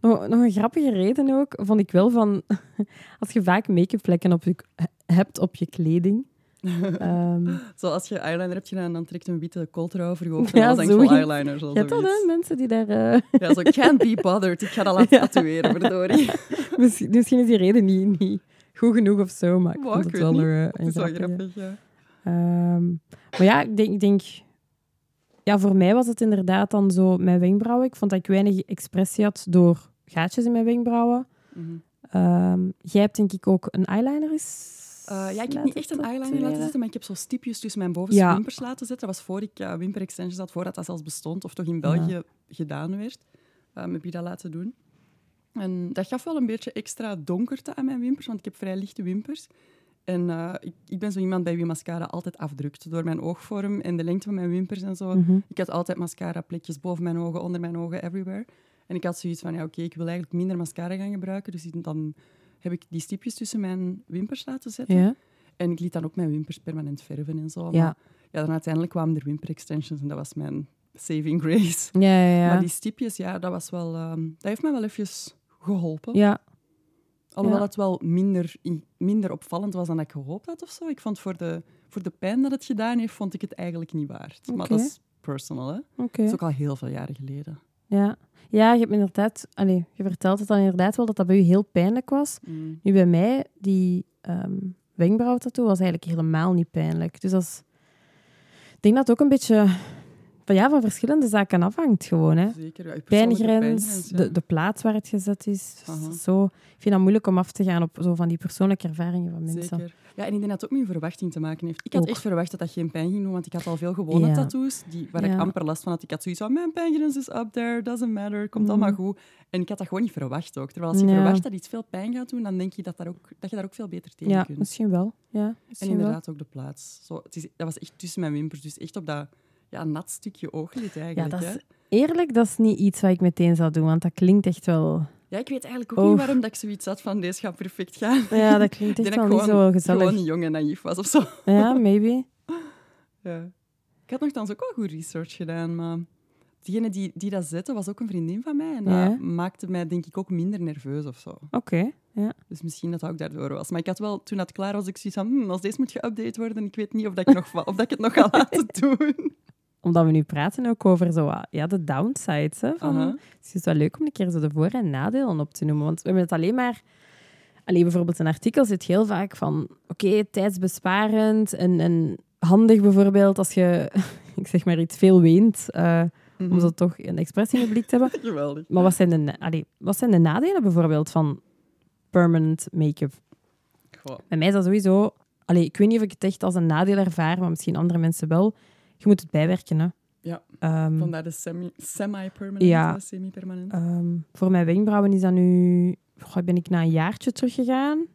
S2: Nog, nog een grappige reden ook, vond ik wel van... als je vaak make-up vlekken op je, hebt op je kleding... ehm,
S1: Zo, als je eyeliner hebt gedaan, dan trekt een witte kooltrui over je hoofd
S2: Ja,
S1: en dan denk je eyeliner. Zo,
S2: je hebt dat, hè? Mensen die daar... eh,
S1: Ja, zo, can't be bothered. Ik ga dat laten
S2: Ja.
S1: tatoeëren, verdorie.
S2: misschien, misschien is die reden niet, niet goed genoeg of zo, maar ik
S1: Maar
S2: vond het wel eh,
S1: is wel grappig, ja.
S2: Ehm, maar ja, ik denk, ik denk... Ja, voor mij was het inderdaad dan zo mijn wenkbrauwen. Ik vond dat ik weinig expressie had door gaatjes in mijn wenkbrauwen.
S1: Mhm.
S2: Ehm, jij hebt denk ik ook een eyeliner eens
S1: Eh, ja, ik heb niet echt een eyeliner laten zetten, maar ik heb zo stipjes tussen mijn bovenste
S2: Ja.
S1: wimpers laten zetten. Dat was voor ik uh, wimper extensions had, voordat dat zelfs bestond, of toch in België gedaan werd. Um, heb je dat laten doen. En dat gaf wel een beetje extra donkerte aan mijn wimpers, want ik heb vrij lichte wimpers. En uh, ik, ik, ben zo iemand bij wie mascara altijd afdrukt, door mijn oogvorm en de lengte van mijn wimpers en zo.
S2: Mhm.
S1: Ik had altijd mascara-plekjes boven mijn ogen, onder mijn ogen, everywhere. En ik had zoiets van, ja, oké, ik wil eigenlijk minder mascara gaan gebruiken, dus dan heb ik die stipjes tussen mijn wimpers laten zetten.
S2: Ja.
S1: En ik liet dan ook mijn wimpers permanent verven en zo.
S2: Ja.
S1: Maar ja, dan uiteindelijk kwamen er wimper extensions en dat was mijn saving grace.
S2: Ja, ja, ja.
S1: Maar die stipjes, ja, dat was wel... ehm, dat heeft mij wel even geholpen.
S2: ja.
S1: Alhoewel het wel minder, in- minder opvallend was dan ik gehoopt had of zo. Ik vond voor de, voor de pijn dat het gedaan heeft, vond ik het eigenlijk niet waard. Maar dat is personal, hè.
S2: Oké.
S1: Dat is ook al heel veel jaren geleden.
S2: Ja. ja, je hebt inderdaad... Allee, je vertelt het dan inderdaad wel dat dat bij u heel pijnlijk was.
S1: Mm.
S2: Nu bij mij, die ehm wenkbrauwtattoo was eigenlijk helemaal niet pijnlijk. Dus dat is... Ik denk dat het ook een beetje ja, van verschillende zaken afhangt gewoon. Hè.
S1: Zeker, ja,
S2: Pijngrens,
S1: ja.
S2: de, de plaats waar het gezet is.
S1: Aha.
S2: Zo. Ik vind dat moeilijk om af te gaan op zo van die persoonlijke ervaringen van mensen.
S1: Zeker. Ja, en ik denk dat het ook met verwachting te maken heeft. Ik had
S2: Ook.
S1: echt verwacht dat dat geen pijn ging doen, want ik had al veel gewone
S2: Ja.
S1: tattoos die, waar ik
S2: Ja.
S1: amper last van had. Ik had zoiets van, mijn pijngrens is up there, doesn't matter, komt allemaal goed. En ik had dat gewoon niet verwacht ook. Terwijl als je
S2: Ja.
S1: verwacht dat iets veel pijn gaat doen, dan denk je dat, daar ook, dat je daar ook veel beter tegen
S2: Ja,
S1: kunt.
S2: misschien wel. Ja,
S1: En
S2: misschien wel.
S1: inderdaad ook de plaats. Zo, het is, dat was echt tussen mijn wimpers, dus echt op dat ja, nat stukje ooglid eigenlijk.
S2: dat is-. Eerlijk, dat is niet iets wat ik meteen zou doen, want dat klinkt echt wel...
S1: Ja, ik weet eigenlijk ook
S2: Oh.
S1: niet waarom dat ik zoiets had van deze gaat perfect gaan.
S2: Ja, dat klinkt echt wel
S1: dat
S2: niet
S1: ik
S2: zo
S1: gewoon,
S2: gezellig.
S1: gewoon jong en naïef was of zo.
S2: Ja, maybe.
S1: Ja. Ik had nogthans ook wel goed research gedaan, maar diegene die, die dat zette was ook een vriendin van mij. En
S2: Ja.
S1: dat maakte mij denk ik ook minder nerveus of zo.
S2: Oké, ja.
S1: Dus misschien dat dat ook daardoor was. Maar ik had wel, toen dat klaar was, ik zoiets van, hm, als deze moet geüpdate worden, ik weet niet of, dat ik, nog, of dat ik het nog ga laten doen.
S2: Omdat we nu praten ook over zo, ja, de downsides. Hè, van,
S1: Aha.
S2: Het is dus wel leuk om een keer zo de voor- en nadelen op te noemen. Want we hebben het alleen maar Allee, bijvoorbeeld een artikel zit heel vaak van... Oké, tijdsbesparend en, en handig bijvoorbeeld als je, ik zeg maar iets, veel weent. eh,
S1: Mhm.
S2: Om zo toch een expressie in blik te hebben.
S1: Geweldig.
S2: Maar wat zijn de, allee, wat zijn de nadelen bijvoorbeeld van permanent make-up? Bij mij is dat sowieso... Allee, ik weet niet of ik het echt als een nadeel ervaar, maar misschien andere mensen wel. Je moet het bijwerken, hè.
S1: Ja.
S2: Ehm,
S1: Vandaar de semi- semi-permanent,
S2: Ja.
S1: semi-permanent.
S2: ehm, voor mijn wenkbrauwen is dat nu... Goh, ben ik na een jaartje teruggegaan.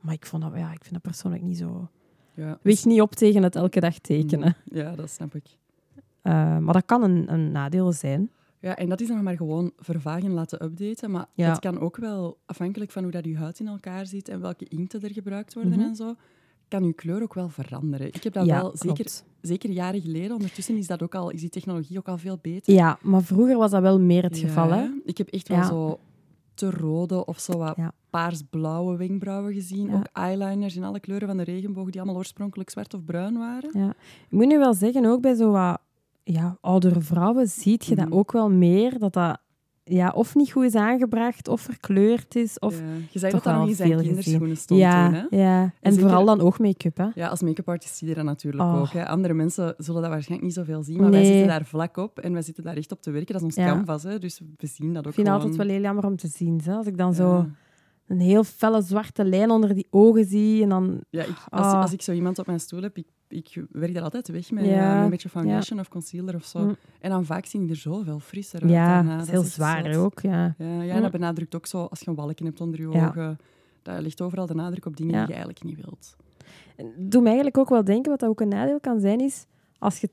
S2: Maar ik, vond dat, ja, ik vind dat persoonlijk niet zo...
S1: ja.
S2: Weeg niet op tegen het elke dag tekenen.
S1: Ja, dat snap ik.
S2: Eh, maar dat kan een, een nadeel zijn.
S1: Ja, en dat is nog maar gewoon vervagen laten updaten. Maar
S2: Ja.
S1: het kan ook wel, afhankelijk van hoe dat je huid in elkaar zit en welke inkten er gebruikt worden
S2: Mhm.
S1: en zo, kan je kleur ook wel veranderen. Ik heb dat
S2: ja,
S1: wel zeker,
S2: klopt.
S1: zeker jaren geleden. Ondertussen is, dat ook al, is die technologie ook al veel beter.
S2: Ja, maar vroeger was dat wel meer het
S1: Ja,
S2: geval, hè?
S1: Ik heb echt wel zo te rode of zo wat paars-blauwe wenkbrauwen gezien. Ook eyeliners in alle kleuren van de regenboog, die allemaal oorspronkelijk zwart of bruin waren.
S2: Ja. Ik moet nu wel zeggen, ook bij zo wat ja, oudere vrouwen zie je dat
S1: Mhm.
S2: ook wel meer, dat dat ja, of niet goed is aangebracht, of verkleurd is, of...
S1: Ja. Je zei dat dat nog
S2: wel
S1: in zijn kinderschoenen stond
S2: ja,
S1: toen, hè?
S2: ja. En
S1: zeker-
S2: vooral dan oogmake-up, hè.
S1: Ja, als make-up artist zie je dat natuurlijk
S2: Oh.
S1: ook. Hè. Andere mensen zullen dat waarschijnlijk niet zoveel zien, maar wij zitten daar vlak op en wij zitten daar echt op te werken. Dat is ons
S2: Ja.
S1: canvas, hè, dus we zien dat ook
S2: Ik vind het altijd wel heel jammer om te zien. Hè? Als ik dan zo een heel felle zwarte lijn onder die ogen zie en dan...
S1: Ja, ik, als,
S2: Ah.
S1: als ik zo iemand op mijn stoel heb, ik, ik werk daar altijd weg met,
S2: Ja.
S1: eh, een beetje foundation of concealer of zo.
S2: Mm.
S1: En dan vaak zien die er zoveel frisser uit.
S2: Ja,
S1: daarna.
S2: dat is
S1: Dat
S2: heel zwaar ook, ja.
S1: Ja, ja,
S2: Mm.
S1: en dat benadrukt ook zo als je een walken hebt onder je ogen. Dat ligt overal de nadruk op dingen die je eigenlijk niet wilt.
S2: En doet me eigenlijk ook wel denken, wat dat ook een nadeel kan zijn, is als je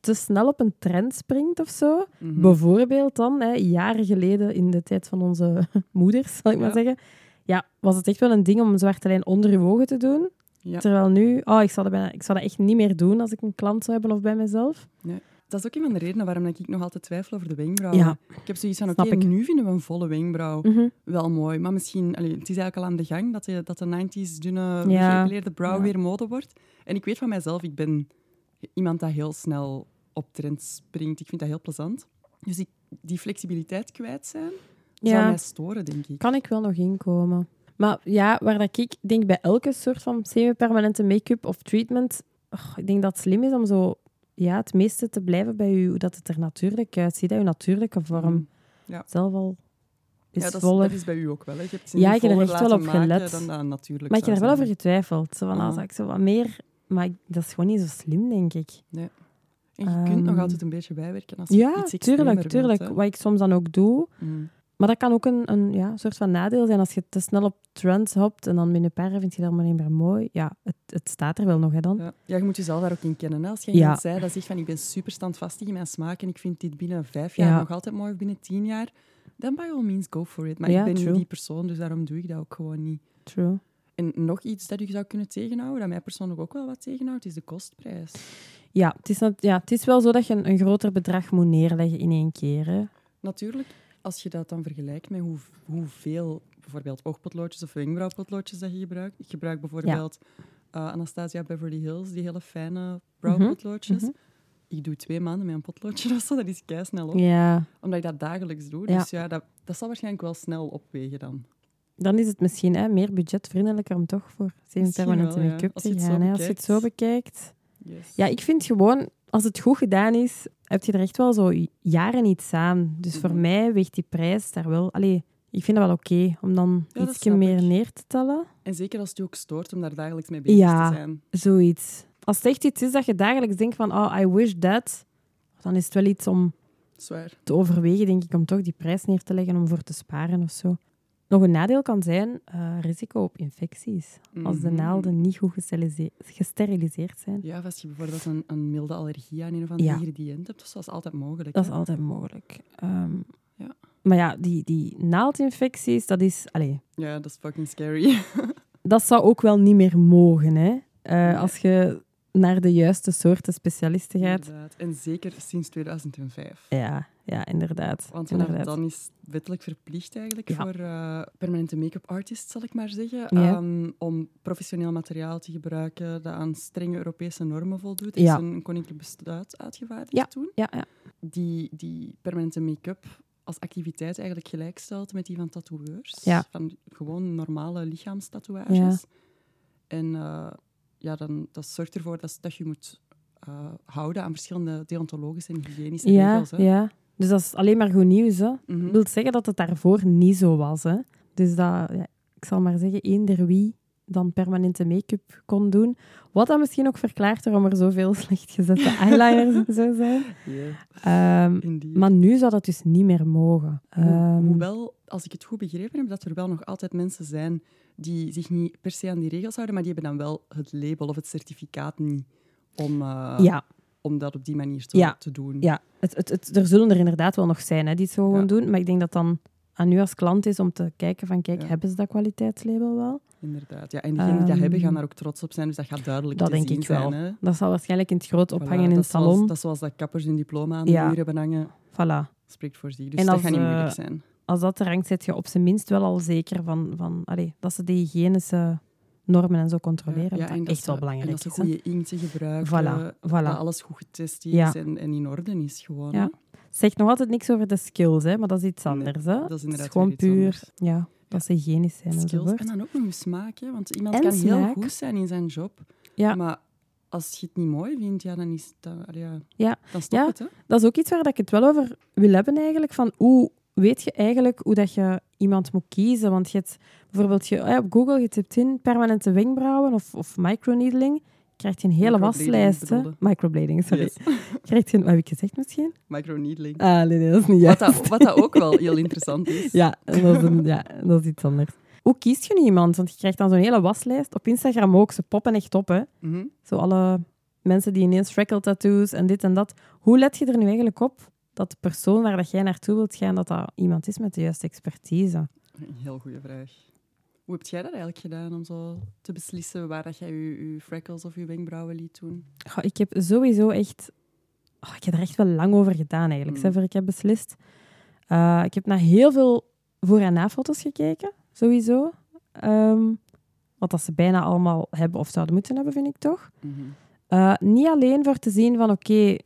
S2: te snel op een trend springt of zo.
S1: Mhm.
S2: Bijvoorbeeld dan, hè, jaren geleden in de tijd van onze moeders, zal ik maar zeggen. Ja, was het echt wel een ding om een zwarte lijn onder je ogen te doen.
S1: Ja.
S2: Terwijl nu, oh, ik, zou dat bijna, ik zou dat echt niet meer doen als ik een klant zou hebben of bij mezelf.
S1: Dat is ook een van de redenen waarom ik nog altijd twijfel over de wenkbrauwen.
S2: Ja.
S1: Ik heb zoiets van, oké, nu vinden we een volle wenkbrauw
S2: Mhm.
S1: wel mooi. Maar misschien, allee, het is eigenlijk al aan de gang dat de, dat de 90s dunne,
S2: Ja. Ja.
S1: weer mode wordt. En ik weet van mijzelf, ik ben iemand dat heel snel op trend springt. Ik vind dat heel plezant. Dus ik, die flexibiliteit kwijt zijn, zou
S2: Ja.
S1: mij storen, denk ik.
S2: Kan ik wel nog inkomen. Maar ja, waar dat ik denk bij elke soort van semi-permanente make-up of treatment, ik denk dat het slim is om zo ja, het meeste te blijven bij u, hoe dat het er natuurlijk uitziet, hè, uw natuurlijke vorm.
S1: Mm. Ja.
S2: Zelf al is
S1: Ja, dat is, dat bij u ook wel. Hè. Je hebt
S2: Ja, ik heb er echt wel op gelet.
S1: Dan dat natuurlijk
S2: Maar ik heb er wel over getwijfeld. Zo van,
S1: Ah.
S2: als ik zo wat meer... Maar ik- dat is gewoon niet zo slim, denk ik.
S1: En je kunt nog
S2: Ehm,
S1: altijd een beetje bijwerken als je
S2: Ja,
S1: iets extremer
S2: tuurlijk. Wat ik soms dan ook doe.
S1: Mm.
S2: Maar dat kan ook een, een ja, soort van nadeel zijn als je te snel op trends hopt en dan binnen een paar jaar vind je dat maar niet meer mooi. Ja, het, het staat er wel nog, hè, dan.
S1: Ja. ja, je moet jezelf daar ook in kennen. Hè. Als je
S2: Ja.
S1: iemand zei dat zegt van ik ben super standvastig in mijn smaak en ik vind dit binnen vijf jaar
S2: Ja.
S1: nog altijd mooi of binnen tien jaar, dan by all means go for it. Maar ik ben
S2: true.
S1: niet die persoon, dus daarom doe ik dat ook gewoon niet.
S2: True.
S1: En nog iets dat u zou kunnen tegenhouden, dat mij persoonlijk ook wel wat tegenhoudt, is de kostprijs.
S2: Ja het, is, ja, het is wel zo dat je een, een groter bedrag moet neerleggen in één keer. Hè.
S1: Natuurlijk, als je dat dan vergelijkt met hoe, hoeveel bijvoorbeeld oogpotloodjes of wenkbrauwpotloodjes dat je gebruikt. Ik gebruik bijvoorbeeld eh, Anastasia Beverly Hills, die hele fijne brauwpotloodjes.
S2: mhm.
S1: Ik doe twee maanden met een potloodje of zo, dat is kei snel op.
S2: Ja,
S1: Omdat ik dat dagelijks doe.
S2: Ja.
S1: Dus ja, dat, dat zal waarschijnlijk wel snel opwegen dan.
S2: dan is het misschien hè, meer budgetvriendelijker om toch voor semi-permanente
S1: wel, ja.
S2: make-up
S1: Als
S2: te
S1: je het zo
S2: gaan. hè, als je het zo bekijkt.
S1: Yes.
S2: Ja, ik vind gewoon, als het goed gedaan is, heb je er echt wel zo jaren iets aan. Dus voor
S1: Mhm.
S2: mij weegt die prijs daar wel... Allee, ik vind dat wel oké om dan
S1: Ja,
S2: iets meer
S1: ik.
S2: neer te tellen.
S1: En zeker als het je ook stoort om daar dagelijks mee bezig
S2: Ja.
S1: te zijn.
S2: Zoiets. Als het echt iets is dat je dagelijks denkt van, oh, I wish that, dan is het wel iets om
S1: Zwaar.
S2: te overwegen, denk ik, om toch die prijs neer te leggen om voor te sparen of zo. Nog een nadeel kan zijn eh, risico op infecties. Als de
S1: Mhm.
S2: naalden niet goed gesteriliseerd, zijn.
S1: Ja, of als je bijvoorbeeld een, een milde allergie aan een of ander
S2: Ja.
S1: ingrediënt hebt, dat is altijd mogelijk.
S2: Dat is altijd mogelijk. Ehm,
S1: Ja.
S2: Maar ja, die, die naaldinfecties, dat is... Allee,
S1: Ja, dat is fucking scary.
S2: dat zou ook wel niet meer mogen, hè. Eh,
S1: Nee.
S2: Als je naar de juiste soorten specialisten gaat.
S1: Inderdaad. En zeker sinds 2005.
S2: Ja, ja, inderdaad.
S1: Want
S2: inderdaad.
S1: dan is wettelijk verplicht eigenlijk
S2: Ja.
S1: voor eh, permanente make-up artists, zal ik maar zeggen,
S2: Ja.
S1: ehm, om professioneel materiaal te gebruiken dat aan strenge Europese normen voldoet. Er
S2: Ja.
S1: is een koninklijk besluit uitgevaardigd
S2: Ja.
S1: toen. Die, die permanente make-up als activiteit eigenlijk gelijkstelt met die van tatoeëurs. Van gewoon normale lichaamstatoeages. En eh, ja, dan, dat zorgt ervoor dat, dat je moet eh, houden aan verschillende deontologische en hygiënische regels. Hè.
S2: ja. Dus dat is alleen maar goed nieuws. Hè.
S1: Mhm.
S2: Dat wil zeggen dat het daarvoor niet zo was. Hè. Dus dat, ja, ik zal maar zeggen, eender wie dan permanente make-up kon doen. Wat dan misschien ook verklaart waarom er zoveel slecht gezette eyeliners en zo zijn.
S1: Indeed.
S2: maar nu zou dat dus niet meer mogen.
S1: Ho-
S2: Ehm,
S1: Hoewel, als ik het goed begrepen heb, dat er wel nog altijd mensen zijn die zich niet per se aan die regels houden, maar die hebben dan wel het label of het certificaat niet om, eh,
S2: ja,
S1: om dat op die manier te,
S2: Ja.
S1: te doen.
S2: ja. Het, het, het, er zullen er inderdaad wel nog zijn hè, die het zo gewoon
S1: Ja.
S2: doen. Maar ik denk dat dan aan u als klant is om te kijken van, kijk,
S1: Ja.
S2: hebben ze dat kwaliteitslabel wel?
S1: Inderdaad. Ja, en diegenen die dat
S2: Ehm,
S1: hebben, gaan daar ook trots op zijn, dus dat gaat duidelijk
S2: Dat
S1: te
S2: denk
S1: zien
S2: ik wel.
S1: zijn. Hè.
S2: Dat zal waarschijnlijk in het groot ophangen
S1: Voilà,
S2: in het
S1: zoals-
S2: salon.
S1: dat is zoals dat kappers hun diploma aan de muur hebben hangen.
S2: Voilà.
S1: Spreekt voor zich. Dus
S2: En
S1: dat
S2: als,
S1: gaat niet
S2: eh,
S1: moeilijk zijn.
S2: als dat er hangt, zit je op zijn minst wel al zeker van, van allee, dat ze de hygiënische normen en zo controleren. wat
S1: en
S2: dat
S1: dat
S2: echt wel belangrijk
S1: En dat
S2: is.
S1: ze goede inkten gebruiken.
S2: Voilà, voilà.
S1: Dat alles goed getest is
S2: Ja.
S1: en, en in orde is gewoon.
S2: Ja. Zegt nog altijd niks over de skills, hè, maar dat is iets anders. Hè?
S1: dat is inderdaad
S2: gewoon
S1: weer iets
S2: puur ja, dat ze hygiënisch zijn
S1: Skills en dan ook nog smaak. Hè? Want iemand
S2: En
S1: kan heel goed zijn in zijn job.
S2: Ja.
S1: Maar als je het niet mooi vindt, ja, dan is het... allee, ja,
S2: Ja.
S1: Dan stop
S2: Ja.
S1: het, hè.
S2: Dat is ook iets waar dat ik het wel over wil hebben eigenlijk. Van hoe weet je eigenlijk hoe dat je iemand moet kiezen? Want je hebt bijvoorbeeld je, op Google je tipt in permanente wenkbrauwen of, of microneedling. krijg je een hele waslijst. Microblading, sorry.
S1: Yes.
S2: Krijg je een, wat heb ik gezegd misschien?
S1: Microneedling.
S2: Ah, nee, nee, dat is niet
S1: Wat,
S2: juist.
S1: dat, wat dat ook wel heel interessant is.
S2: Ja, dat is, een, ja, dat is iets anders. Hoe kiest je nu iemand? Want je krijgt dan zo'n hele waslijst. Op Instagram ook. Ze poppen echt op, hè.
S1: Mhm.
S2: Zo alle mensen die ineens freckle tattoos en dit en dat. Hoe let je er nu eigenlijk op dat de persoon waar dat jij naartoe wilt gaan, dat dat iemand is met de juiste expertise?
S1: Een heel goede vraag. Hoe heb jij dat eigenlijk gedaan om zo te beslissen waar dat jij je, je freckles of je wenkbrauwen liet doen?
S2: Ik heb sowieso echt... oh, ik heb er echt wel lang over gedaan, eigenlijk,
S1: Mm.
S2: voor ik heb beslist. Eh, ik heb naar heel veel voor- en na-foto's gekeken, sowieso. Ehm, wat dat ze bijna allemaal hebben of zouden moeten hebben, vind ik toch.
S1: Mhm.
S2: Eh, niet alleen voor te zien van, oké,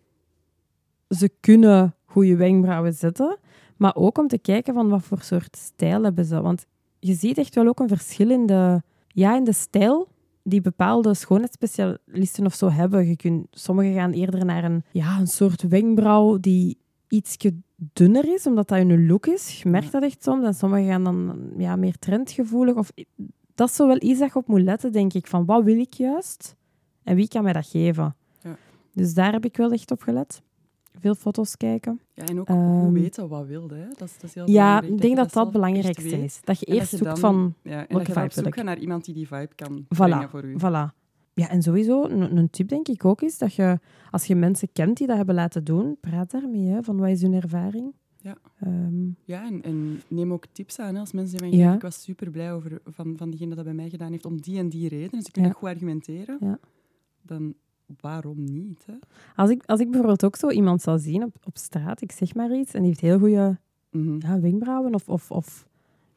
S2: ze kunnen goede wenkbrauwen zetten, maar ook om te kijken van wat voor soort stijl hebben ze. Want je ziet echt wel ook een verschil in de, ja, in de stijl die bepaalde schoonheidsspecialisten of zo hebben. Je kunt, sommigen gaan eerder naar een, ja, een soort wenkbrauw die iets dunner is, omdat dat hun look is. Je merkt dat echt soms. En sommigen gaan dan ja, meer trendgevoelig. Of, dat is zo wel iets dat je op moet letten, denk ik. Van wat wil ik juist? En wie kan mij dat geven?
S1: Ja.
S2: Dus daar heb ik wel echt op gelet. Veel foto's kijken.
S1: Ja, en ook
S2: Ehm,
S1: hoe weten wat wilde. Hè? Dat, is, dat is heel
S2: Ja, ik denk dat dat het belangrijkste is. Dat je
S1: En dat
S2: eerst
S1: je
S2: zoekt
S1: dan-
S2: van...
S1: Ja, en
S2: welke
S1: dat je
S2: vibe ik?
S1: naar iemand die die vibe kan
S2: Voilà,
S1: brengen voor u.
S2: Voilà. Ja, en sowieso, een, een tip denk ik ook is dat je, als je mensen kent die dat hebben laten doen, praat daarmee, hè, van wat is hun ervaring.
S1: Ja.
S2: Ehm,
S1: Ja, en, en neem ook tips aan. Hè. Als mensen zeggen,
S2: Ja.
S1: ik was super blij over, van, van diegene dat bij mij gedaan heeft, om die en die reden. Ze kunnen
S2: Ja.
S1: goed argumenteren.
S2: Ja.
S1: Dan waarom niet? Hè?
S2: als, ik, als ik bijvoorbeeld ook zo iemand zou zien op, op straat, ik zeg maar iets, en die heeft heel goede
S1: Mhm.
S2: ja, wenkbrauwen of, of, of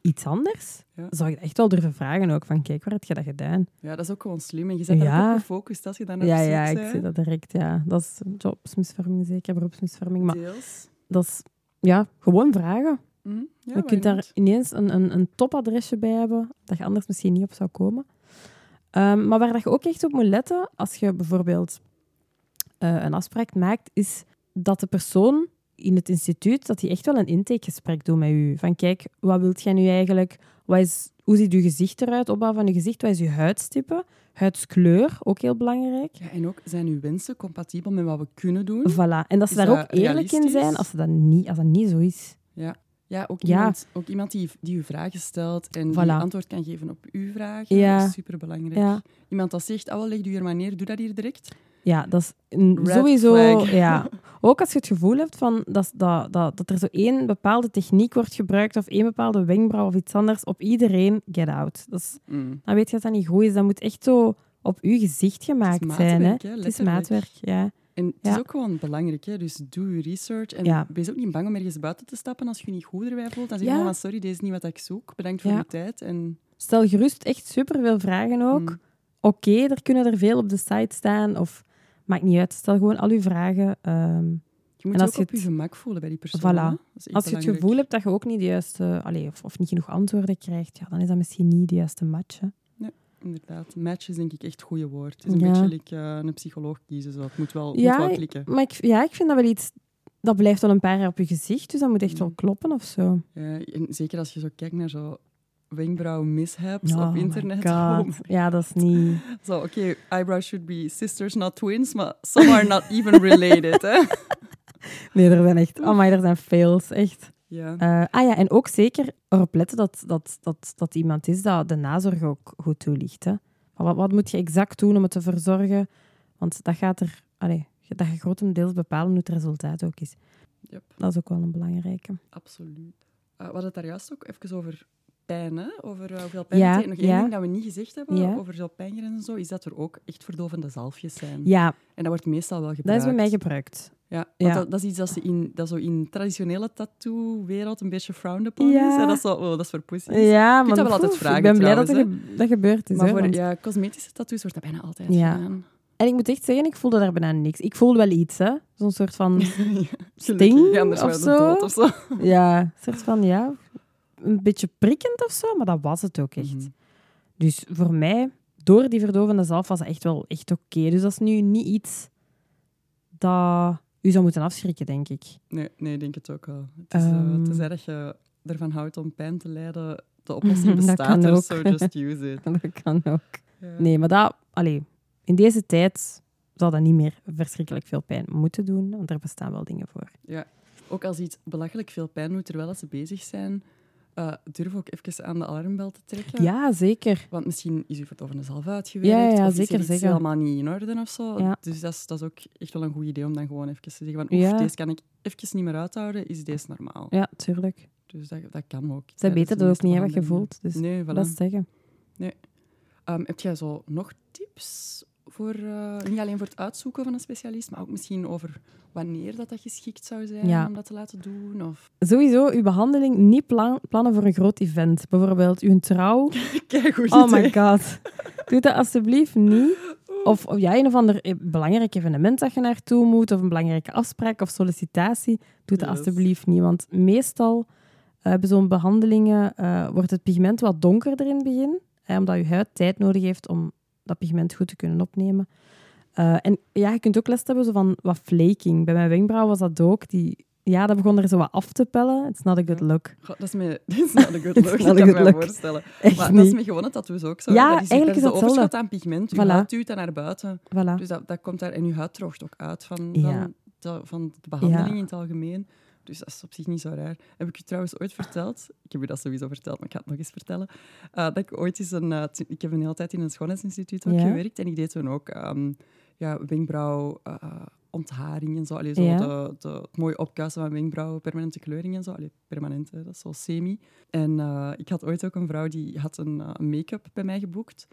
S2: iets anders,
S1: Ja.
S2: zou ik echt wel durven vragen ook, van kijk, waar heb je dat gedaan?
S1: Ja, dat is ook gewoon slim. En je zet daar
S2: Ja.
S1: ook op gefocust als je dan op
S2: Ja, ja, ik zie dat direct, ja. Dat is jobsmisvorming zeker, beroepsmisvorming, maar
S1: Deels.
S2: dat is, ja, gewoon vragen.
S1: Mhm. Ja,
S2: je kunt daar ineens een, een, een topadresje bij hebben, dat je anders misschien niet op zou komen. Ehm, maar waar dat je ook echt op moet letten, als je bijvoorbeeld eh, een afspraak maakt, is dat de persoon in het instituut, dat die echt wel een intakegesprek doet met u. Van kijk, wat wilt jij nu eigenlijk? Wat is, hoe ziet je gezicht eruit? Opbouw van je gezicht. Wat is je huidstippe? Huidskleur, ook heel belangrijk.
S1: Ja, en ook, zijn uw wensen compatibel met wat we kunnen doen?
S2: Voilà. En dat ze
S1: Is
S2: daar
S1: dat
S2: ook eerlijk in zijn als, dat niet, als dat niet zo is.
S1: Ja, ja ook
S2: Ja.
S1: iemand, ook iemand die, die u vragen stelt en die antwoord kan geven op uw vragen.
S2: Ja.
S1: Dat is superbelangrijk.
S2: Ja.
S1: Iemand dat zegt, oh, leg u hier maar neer, doe dat hier direct.
S2: Ja, dat is een- sowieso.
S1: flag.
S2: Ja. Ook als je het gevoel hebt van dat, dat, dat, dat er zo één bepaalde techniek wordt gebruikt of één bepaalde wenkbrauw of iets anders op iedereen, get out. Dat is,
S1: Mm.
S2: dan weet je dat dat niet goed is. Dat moet echt zo op je gezicht gemaakt zijn. Hè?
S1: maatwerk, hè,
S2: Het is maatwerk, ja.
S1: En het
S2: Ja.
S1: is ook gewoon belangrijk, hè? dus doe je research. En
S2: Ja.
S1: wees ook niet bang om ergens buiten te stappen als je je niet goed erbij voelt. Dan zeg je gewoon van, sorry, deze is niet wat ik zoek. Bedankt voor je tijd. En,
S2: Stel gerust echt superveel vragen ook.
S1: Mm.
S2: Oké, er kunnen er veel op de site staan of maakt niet uit. Stel gewoon al uw vragen. ehm,
S1: Je moet
S2: En
S1: je
S2: als
S1: ook op
S2: je
S1: je
S2: het-
S1: gemak voelen bij die persoon.
S2: Voilà. Als je het gevoel hebt dat je ook niet de juiste, of, of niet genoeg antwoorden krijgt, ja, dan is dat misschien niet de juiste match. Hè.
S1: Inderdaad. Match is denk ik echt het goede woord. Het is een
S2: Ja.
S1: beetje like, eh, een psycholoog kiezen. Zo. Het moet wel,
S2: Ja,
S1: moet wel klikken.
S2: Maar ik, ja, ik vind dat wel iets... Dat blijft wel een paar jaar op je gezicht, dus dat moet echt wel kloppen of zo.
S1: Ja, en zeker als je zo kijkt naar zo wenkbrauw-mishaps
S2: Oh
S1: op
S2: my
S1: internet. My-
S2: Ja, dat is niet...
S1: Zo, oké, eyebrows should be sisters, not twins, maar some are not even related. Hè?
S2: Nee, er zijn echt... Oh er zijn fails, echt.
S1: Ja.
S2: Eh, ah ja, en ook zeker erop letten dat, dat, dat, dat iemand is dat de nazorg ook goed toelicht. Hè. Wat, wat moet je exact doen om het te verzorgen? Want dat gaat er... Allee, dat gaat grotendeels bepalen hoe het resultaat ook is.
S1: Yep.
S2: Dat is ook wel een belangrijke.
S1: Absoluut. Uh, we hadden het daar juist ook even over pijn, hè? over uh, hoeveel pijn
S2: Ja,
S1: het. Nog één
S2: ja.
S1: ding dat we niet gezegd hebben
S2: Ja.
S1: over zo'n pijngrenzen en zo, is dat er ook echt verdovende zalfjes zijn.
S2: Ja,
S1: En dat wordt meestal wel
S2: dat
S1: gebruikt.
S2: is bij mij gebruikt.
S1: Ja, want. Dat, dat is iets dat, ze in, dat zo in traditionele tattoo-wereld een beetje frowned upon
S2: Ja.
S1: is. En dat is zo, oh, dat is voor pussies.
S2: Ja, maar
S1: dat wel altijd vragen,
S2: ik ben blij dat, er dat gebeurd is.
S1: maar voor
S2: want-
S1: ja, cosmetische tattoos wordt dat bijna altijd
S2: Ja.
S1: gedaan.
S2: En ik moet echt zeggen, ik voelde daar bijna niks. Ik voelde wel iets, hè. Zo'n soort van... Sting of zo?
S1: dood of zo.
S2: ja, een soort van, ja... Een beetje prikkend of zo, maar dat was het ook echt.
S1: Mhm.
S2: Dus voor mij, door die verdovende zalf, was dat echt wel echt oké. Dus dat is nu niet iets dat u zou moeten afschrikken, denk ik.
S1: Nee, nee, ik denk het ook wel. Het is, eh,
S2: Ehm.
S1: tenzij dat je ervan houdt om pijn te lijden, de oplossing
S2: Dat
S1: bestaat
S2: kan
S1: er,
S2: ook.
S1: so just use it.
S2: Dat kan ook.
S1: Ja.
S2: Nee, maar dat... Allee, in deze tijd zou dat niet meer verschrikkelijk veel pijn moeten doen, want er bestaan wel dingen voor.
S1: Ook als iets belachelijk veel pijn doet terwijl ze bezig zijn, eh, durf ook even aan de alarmbel te trekken.
S2: Ja, zeker.
S1: Want misschien is uw verdovende zalf uitgewerkt.
S2: Ja, ja,
S1: of is er
S2: zeker,
S1: iets
S2: zeker.
S1: helemaal niet in orde of zo.
S2: Ja.
S1: Dus dat is, dat is ook echt wel een goed idee om dan gewoon even te zeggen van oef,
S2: Ja.
S1: deze kan ik even niet meer uithouden, is deze normaal.
S2: Ja, tuurlijk.
S1: Dus dat, dat kan ook.
S2: Zij
S1: tijdens
S2: weten dat ook niet, hè, wat je
S1: behandelingen.
S2: voelt. Dus
S1: Nee, voilà.
S2: dat is zeggen.
S1: Ehm, heb jij zo nog tips voor, eh, niet alleen voor het uitzoeken van een specialist, maar ook misschien over wanneer dat, dat geschikt zou zijn
S2: Ja.
S1: om dat te laten doen? Of...
S2: Sowieso, uw behandeling niet plan- plannen voor een groot event. Bijvoorbeeld uw trouw.
S1: Kijk, goed
S2: Oh my god. Doe dat alsjeblieft niet. Of, of ja, een of ander eh, belangrijk evenement dat je naartoe moet, of een belangrijke afspraak of sollicitatie. Doe dat
S1: Yes.
S2: alsjeblieft niet. Want meestal bij zo'n behandelingen eh, wordt het pigment wat donkerder in het begin. eh, omdat je huid tijd nodig heeft om dat pigment goed te kunnen opnemen. Eh, en ja, je kunt ook last hebben zo van wat flaking. Bij mijn wenkbrauw was dat ook. Die, ja, dat begon er zo wat af te pellen. It's not a good look.
S1: Goh, dat is me, dat is not a good look, ik kan me voorstellen.
S2: Echt
S1: Maar dat is met gewone tattoos ook zo.
S2: Ja,
S1: dat is,
S2: eigenlijk
S1: dat
S2: is
S1: de
S2: dat
S1: overschot aan pigment. Je
S2: Voilà.
S1: huid duwt dat naar buiten.
S2: Voilà.
S1: Dus dat, dat komt daar, en je huid droogt ook uit van,
S2: Ja.
S1: van, de, van de behandeling
S2: Ja.
S1: in het algemeen. Dus dat is op zich niet zo raar. Heb ik je trouwens ooit verteld? Ik heb je dat sowieso verteld, maar ik ga het nog eens vertellen. eh, dat ik ooit eens een... eh, ik heb een hele tijd in een schoonheidsinstituut ook
S2: Ja.
S1: gewerkt. En ik deed toen ook ehm, ja, wenkbrauw... ontharing en zo. Allee, zo
S2: Ja.
S1: de, de, het mooie opkuisen van wenkbrauwen, permanente kleuring en zo. Allee, permanent, hè, dat is zo semi. En ik had ooit ook een vrouw die had een, make-up bij mij geboekt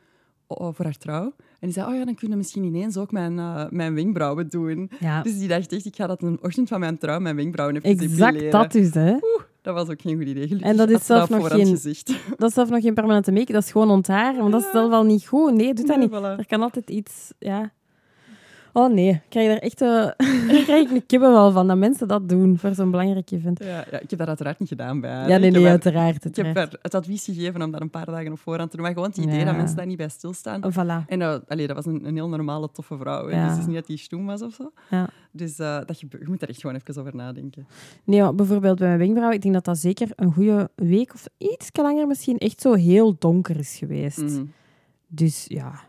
S1: voor haar trouw. En die zei, oh ja, dan kunnen we misschien ineens ook mijn, eh, mijn wenkbrauwen doen.
S2: Ja,
S1: Dus die dacht echt, ik ga dat een ochtend van mijn trouw mijn wenkbrauwen even
S2: exact dat dus, hè.
S1: Dat was ook geen goed idee. Gelukkig
S2: En dat is
S1: dat
S2: zelf nog geen-
S1: gezicht.
S2: Dat is zelf nog geen permanente make dat is gewoon ontharen. Want dat is zelf wel niet goed. Nee, doe dat
S1: Nee,
S2: niet.
S1: voilà.
S2: Er kan altijd iets... Ja. Oh nee, ik krijg daar echt eh, ik krijg een kippenvel van, dat mensen dat doen voor zo'n belangrijk event.
S1: Ja, ja, ik heb dat uiteraard niet gedaan bij haar.
S2: Ja,
S1: Ik
S2: nee, nee,
S1: haar-
S2: uiteraard.
S1: Ik heb haar het advies gegeven om dat een paar dagen op voorhand te doen. Maar gewoon het idee
S2: Ja.
S1: dat mensen daar niet bij stilstaan.
S2: Voilà.
S1: En uh, allee, dat was een, een heel normale, toffe vrouw.
S2: Ja.
S1: Dus het is niet dat die stoem was of zo.
S2: Ja.
S1: Dus eh, dat je, je moet daar echt gewoon even over nadenken.
S2: Nee, maar bijvoorbeeld bij mijn wenkbrauw, ik denk dat dat zeker een goede week of iets langer misschien echt zo heel donker is geweest.
S1: Mhm.
S2: Dus ja,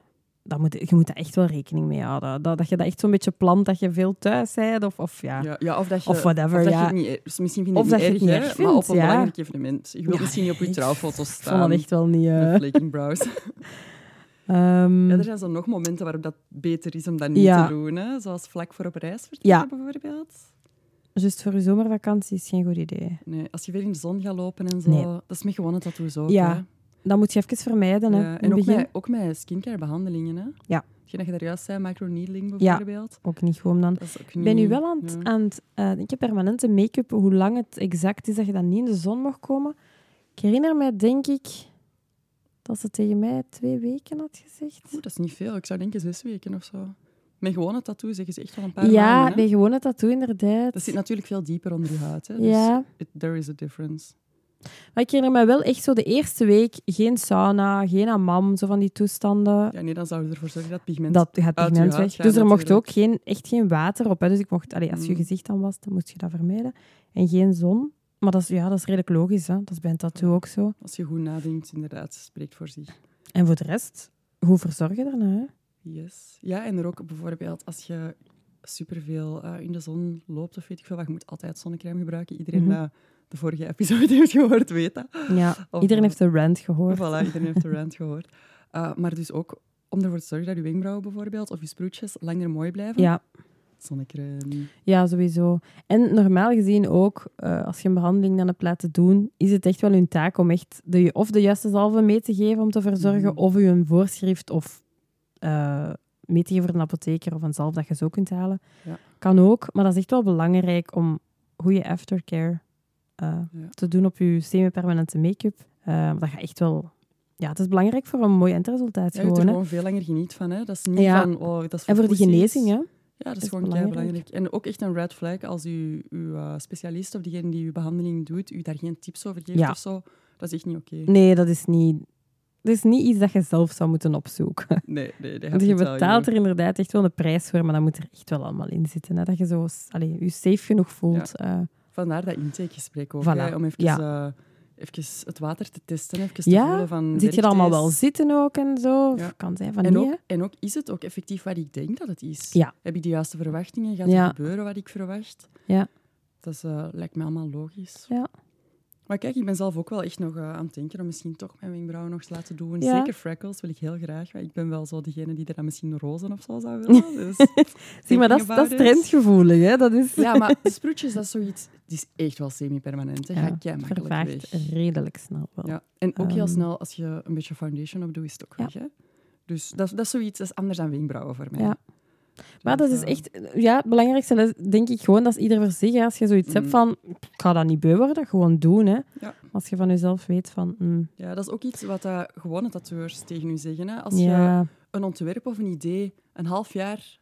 S2: dat moet, je moet daar echt wel rekening mee houden. Dat, dat je dat echt zo'n beetje plant, dat je veel thuis bent of, of ja.
S1: Ja, ja, of dat je,
S2: Of whatever,
S1: of dat je
S2: ja.
S1: het niet, dus misschien vind je
S2: Of
S1: het
S2: dat
S1: niet
S2: je het
S1: erg,
S2: niet
S1: hè,
S2: erg
S1: maar op een
S2: ja.
S1: belangrijk evenement. Je wilt
S2: Ja,
S1: misschien niet op je
S2: ik
S1: trouwfoto's
S2: Ik vond
S1: staan
S2: dat echt wel niet... eh,
S1: met flaking brows. Ja, er zijn zo nog momenten waarop dat beter is om dat niet
S2: Ja.
S1: te doen. Hè? Zoals vlak voor op reis vertrekken
S2: Ja.
S1: bijvoorbeeld.
S2: Juist voor je zomervakantie is geen goed idee.
S1: Nee, als je weer in de zon gaat lopen en zo.
S2: Nee.
S1: Dat is met gewone tattoos ook.
S2: Ja,
S1: hè.
S2: Dat moet je even vermijden. Hè,
S1: Ja, en ook
S2: begin.
S1: met, ook met skincare-behandelingen. Hè?
S2: Ja.
S1: Hetgeen dat je daar juist zei, microneedling
S2: Ja.
S1: bijvoorbeeld.
S2: Ook niet gewoon dan. Ik ben nu wel aan het,
S1: ja.
S2: aan het eh, ik heb permanente make-up, hoe lang het exact is dat je dan niet in de zon mag komen. Ik herinner mij, denk ik, dat ze tegen mij twee weken had gezegd.
S1: Oeh, dat is niet veel. Ik zou denken zes weken of zo. Met gewone tattoo zeggen ze echt wel een paar
S2: Ja,
S1: maanden. hè?
S2: bij gewone tattoo inderdaad.
S1: Dat zit natuurlijk veel dieper onder je huid. Hè? Dus
S2: Ja.
S1: it- there is a difference.
S2: Maar ik herinner me wel echt zo de eerste week geen sauna, geen amam, zo van die toestanden.
S1: Ja, nee, dan zou je ervoor zorgen dat pigment...
S2: Dat gaat
S1: uit
S2: pigment weg. Dus er mocht ook geen, echt geen water op. Hè. Dus ik mocht, als je
S1: Mm.
S2: gezicht dan was, dan moest je dat vermijden. En geen zon. Maar dat is, ja, dat is redelijk logisch. Hè. Dat is bij een tattoo ook zo.
S1: Als je goed nadenkt, inderdaad, spreekt voor zich.
S2: En voor de rest, hoe verzorg je daarna? Hè?
S1: Yes. Ja, en er ook bijvoorbeeld als je superveel eh in de zon loopt of weet ik veel wat, je moet altijd zonnecrème gebruiken. Iedereen
S2: Mhm.
S1: De vorige episode heeft gehoord, weet dat.
S2: Ja,
S1: Of,
S2: iedereen
S1: eh,
S2: heeft de rant gehoord.
S1: Voilà, iedereen heeft de rant gehoord. Uh, maar dus ook om ervoor te zorgen dat je wenkbrauwen bijvoorbeeld, of je sproetjes, langer mooi blijven.
S2: Ja,
S1: Zonnecrème.
S2: ja, sowieso. En normaal gezien ook, eh, als je een behandeling dan hebt laten doen, is het echt wel hun taak om echt de, of de juiste zalven mee te geven om te verzorgen,
S1: Mhm.
S2: of je een voorschrift of eh, mee te geven voor een apotheker of een zalf dat je zo kunt halen.
S1: Ja.
S2: Kan ook, maar dat is echt wel belangrijk om goede aftercare eh,
S1: Ja.
S2: te doen op je semi-permanente make-up. Eh, dat gaat echt wel... Ja, het is belangrijk voor een mooi eindresultaat
S1: Ja, je
S2: gewoon.
S1: er
S2: hè.
S1: gewoon veel langer geniet van. Hè. Dat is niet
S2: Ja.
S1: van, oh, dat is
S2: En voor de genezing, hè.
S1: Ja, dat is,
S2: is
S1: gewoon
S2: belangrijk.
S1: belangrijk. En ook echt een red flag als uw, uw eh, specialist of diegene die uw behandeling doet, u daar geen tips over geeft
S2: Ja.
S1: of zo. Dat is echt niet oké.
S2: Nee, dat is niet... Dat is niet iets dat je zelf zou moeten opzoeken.
S1: Nee, nee, dat
S2: Want je betaalt er inderdaad echt wel een prijs voor, maar dat moet er echt wel allemaal in zitten. Hè? Dat je zo allee, je safe genoeg voelt. eh.
S1: Vandaar dat intakegesprek ook,
S2: Voilà.
S1: hè, om even,
S2: Ja.
S1: even het water te testen, even te
S2: Ja,
S1: voelen van...
S2: Zit je er allemaal wel zitten ook en zo?
S1: Ja.
S2: kan zijn van
S1: En
S2: niet,
S1: ook, en ook, is het ook effectief wat ik denk dat het is?
S2: Ja.
S1: Heb ik de juiste verwachtingen? Gaat er gebeuren wat ik verwacht?
S2: Ja.
S1: Dat is, eh, lijkt me allemaal logisch.
S2: Ja.
S1: Maar kijk, ik ben zelf ook wel echt nog eh, aan het denken om misschien toch mijn wenkbrauwen nog eens laten doen.
S2: Ja.
S1: Zeker freckles wil ik heel graag. Maar ik ben wel zo degene die er dan misschien rozen of zo zou willen. Dus
S2: Zie, maar dat, dat is trendgevoelig, hè? Dat is...
S1: Ja, maar sproetjes, dat is zoiets... Die is echt wel semi-permanent.
S2: Ja, vervaagt
S1: weg.
S2: redelijk snel wel.
S1: Ja. En ook heel
S2: Ehm.
S1: snel, als je een beetje foundation op doet, is het ook
S2: Ja.
S1: weg. Hè? Dus dat, dat is zoiets, dat is anders dan wenkbrauwen voor mij.
S2: Ja. Maar dat is
S1: eh,
S2: echt... Ja, het belangrijkste is, denk ik gewoon, dat is ieder voor zich. hè. Als je zoiets hebt
S1: Mm.
S2: van, ik ga dat niet beu worden, gewoon doen, hè.
S1: Ja.
S2: Als je van jezelf weet van... mm,
S1: Ja, dat is ook iets wat uh, gewone tatoeërs tegen u zeggen. Hè? Als je een ontwerp of een idee een half jaar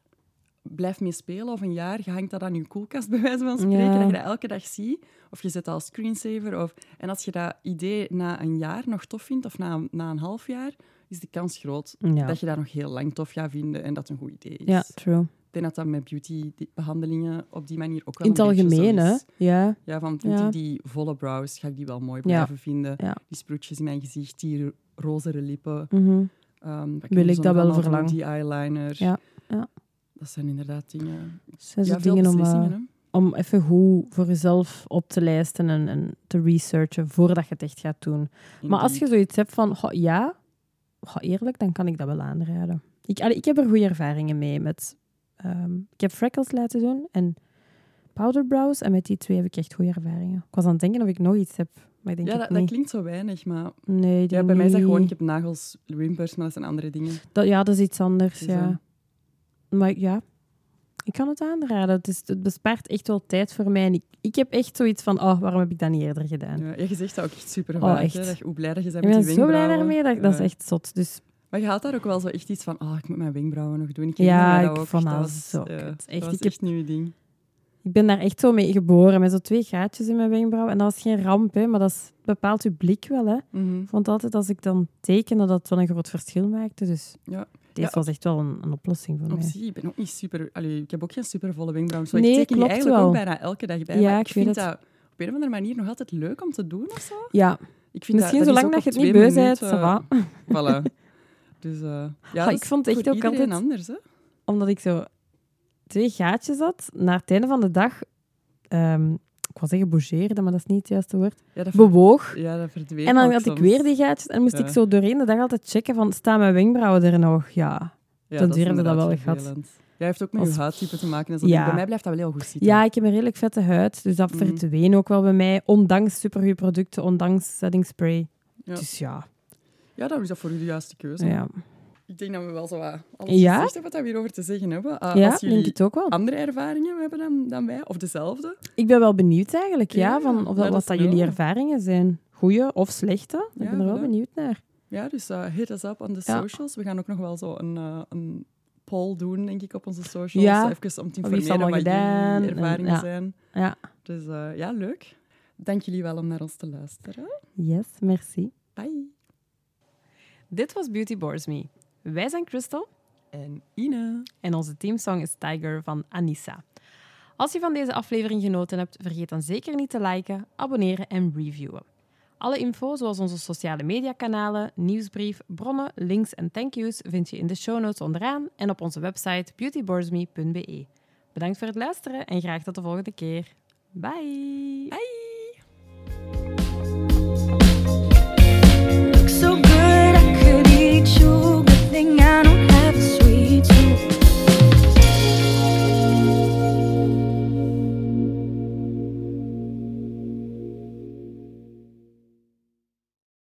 S1: blijft mee spelen of een jaar, je hangt dat aan je koelkast bij wijze van spreken,
S2: Ja.
S1: dat je dat elke dag ziet. Of je zet dat als screensaver. Of, en als je dat idee na een jaar nog tof vindt, of na, na een half jaar, is de kans groot
S2: ja.
S1: dat je dat nog heel lang tof gaat vinden en dat het een goed idee is.
S2: ja, true.
S1: Ik denk dat dat met beauty-behandelingen op die manier ook wel
S2: In het algemeen, hè. Ja,
S1: Ja, van vind
S2: Ja.
S1: ik die volle brows, ga ik die wel mooi
S2: Ja.
S1: blijven vinden. Die sproetjes in mijn gezicht, die ro- rozere lippen.
S2: mhm.
S1: Ehm,
S2: Wil ik dat wel
S1: allemaal
S2: verlang.
S1: doen? Die eyeliner.
S2: Ja, ja.
S1: Dat zijn inderdaad dingen...
S2: zijn zo
S1: veel
S2: dingen om, eh, om even goed voor jezelf op te lijsten en, en te researchen voordat je het echt gaat doen. Maar als je zoiets hebt van, ja, goh, eerlijk, dan kan ik dat wel aanraden. Ik, allee, ik heb er goede ervaringen mee met... ehm, ik heb freckles laten doen en powder brows. En met die twee heb ik echt goede ervaringen. Ik was aan het denken of ik nog iets heb, maar ik denk
S1: Ja, dat, klinkt zo weinig, maar...
S2: Nee,
S1: Ja, bij mij is dat gewoon... Ik heb nagels, wimpers, maar dat zijn andere dingen.
S2: Dat, ja, dat is iets anders,
S1: Dus,
S2: ja. Maar ja, ik kan het aanraden. Het, is, het bespaart echt wel tijd voor mij. En ik, ik heb echt zoiets van, oh, waarom heb ik dat niet eerder gedaan?
S1: Ja, je zegt dat ook echt super
S2: Oh,
S1: vaak.
S2: echt.
S1: hè, dat je, hoe blij dat je bent
S2: ik
S1: met
S2: ben
S1: die
S2: zo blij
S1: wenkbrauwen.
S2: daarmee, dat, dat is echt zot. Dus
S1: Maar je had daar ook wel zo echt iets van, oh, ik moet mijn wenkbrauwen nog doen. Ik
S2: Ja,
S1: dat
S2: ik
S1: ook.
S2: vond
S1: dat
S2: dat
S1: was,
S2: zo
S1: ja, dat
S2: Echt,
S1: was
S2: ik
S1: echt nieuw ding.
S2: ik ben daar echt zo mee geboren, met zo twee gaatjes in mijn wenkbrauw. En dat was geen ramp, hè, maar dat is- bepaalt je blik wel. Hè.
S1: Mhm.
S2: Ik vond altijd, als ik dan tekende, dat het wel een groot verschil maakte. Dus
S1: Ja.
S2: Deze was echt wel een, een oplossing voor
S1: Op
S2: mij.
S1: zich, ik ben ook niet super... Allee, ik heb ook geen supervolle wenkbrauwen.
S2: Nee,
S1: ik teken die
S2: klopt
S1: eigenlijk
S2: wel.
S1: ook bijna elke dag bij.
S2: Ja,
S1: maar
S2: ik
S1: vind dat op een of andere manier nog altijd leuk om te doen of zo.
S2: Ja,
S1: Ik vind
S2: misschien
S1: dat, dat is
S2: zolang dat je het niet beu bent,
S1: minuten,
S2: ça va.
S1: Voilà. Dus eh, ja,
S2: ik vond het echt ook altijd-
S1: anders. Hè?
S2: Omdat ik zo twee gaatjes had, naar het einde van de dag... ehm, ik wou zeggen bougeerde, maar dat is niet het juiste woord.
S1: Ja, dat,
S2: Bewoog.
S1: ja, dat verdween
S2: En dan had ik weer die gaatjes en moest
S1: Ja.
S2: ik zo doorheen de dag altijd checken van, staan mijn wenkbrauwen er nog? Ja.
S1: Ja,
S2: dan
S1: is
S2: durfde dat wel
S1: vervelend. Ja, heeft ook met
S2: Als-
S1: je huidtype te maken. En zo.
S2: Ja.
S1: Bij mij blijft dat wel heel goed zitten.
S2: Ja, ik heb een redelijk vette huid, dus dat
S1: Mhm.
S2: verdween ook wel bij mij. Ondanks supergoeie producten, ondanks setting spray.
S1: Ja.
S2: Dus ja,
S1: Ja, dan is dat voor u de juiste keuze.
S2: ja.
S1: Ik denk dat we wel zo wat alles
S2: Ja?
S1: gezegd hebben wat we hierover te zeggen hebben. Ah,
S2: ja
S1: als
S2: denk
S1: jullie
S2: het ook wel.
S1: andere ervaringen hebben dan, dan wij, of dezelfde.
S2: Ik ben wel benieuwd eigenlijk, ja,
S1: Ja,
S2: van of dat, wat dat jullie ervaringen zijn. Goeie of slechte. Ik ben er wel benieuwd naar.
S1: Ja, dus eh hit us up on the
S2: Ja.
S1: socials. We gaan ook nog wel zo een, eh, een poll doen, denk ik, op onze socials.
S2: Ja.
S1: Even om te informeren wat
S2: gedaan?
S1: jullie
S2: En-
S1: ervaringen
S2: ja.
S1: zijn.
S2: Ja.
S1: Dus eh, ja, leuk. Dank jullie wel om naar ons te luisteren.
S2: Yes, merci.
S1: Bye.
S2: Dit was Beauty Bores Me. Wij zijn Crystal
S1: En Ine.
S2: en onze teamsong is Tiger van Anissa. Als je van deze aflevering genoten hebt, vergeet dan zeker niet te liken, abonneren en reviewen. Alle info, zoals onze sociale mediakanalen, nieuwsbrief, bronnen, links en thank yous, vind je in de show notes onderaan en op onze website beautyboresme.be. Bedankt voor het luisteren en graag tot de volgende keer. Bye!
S1: Bye.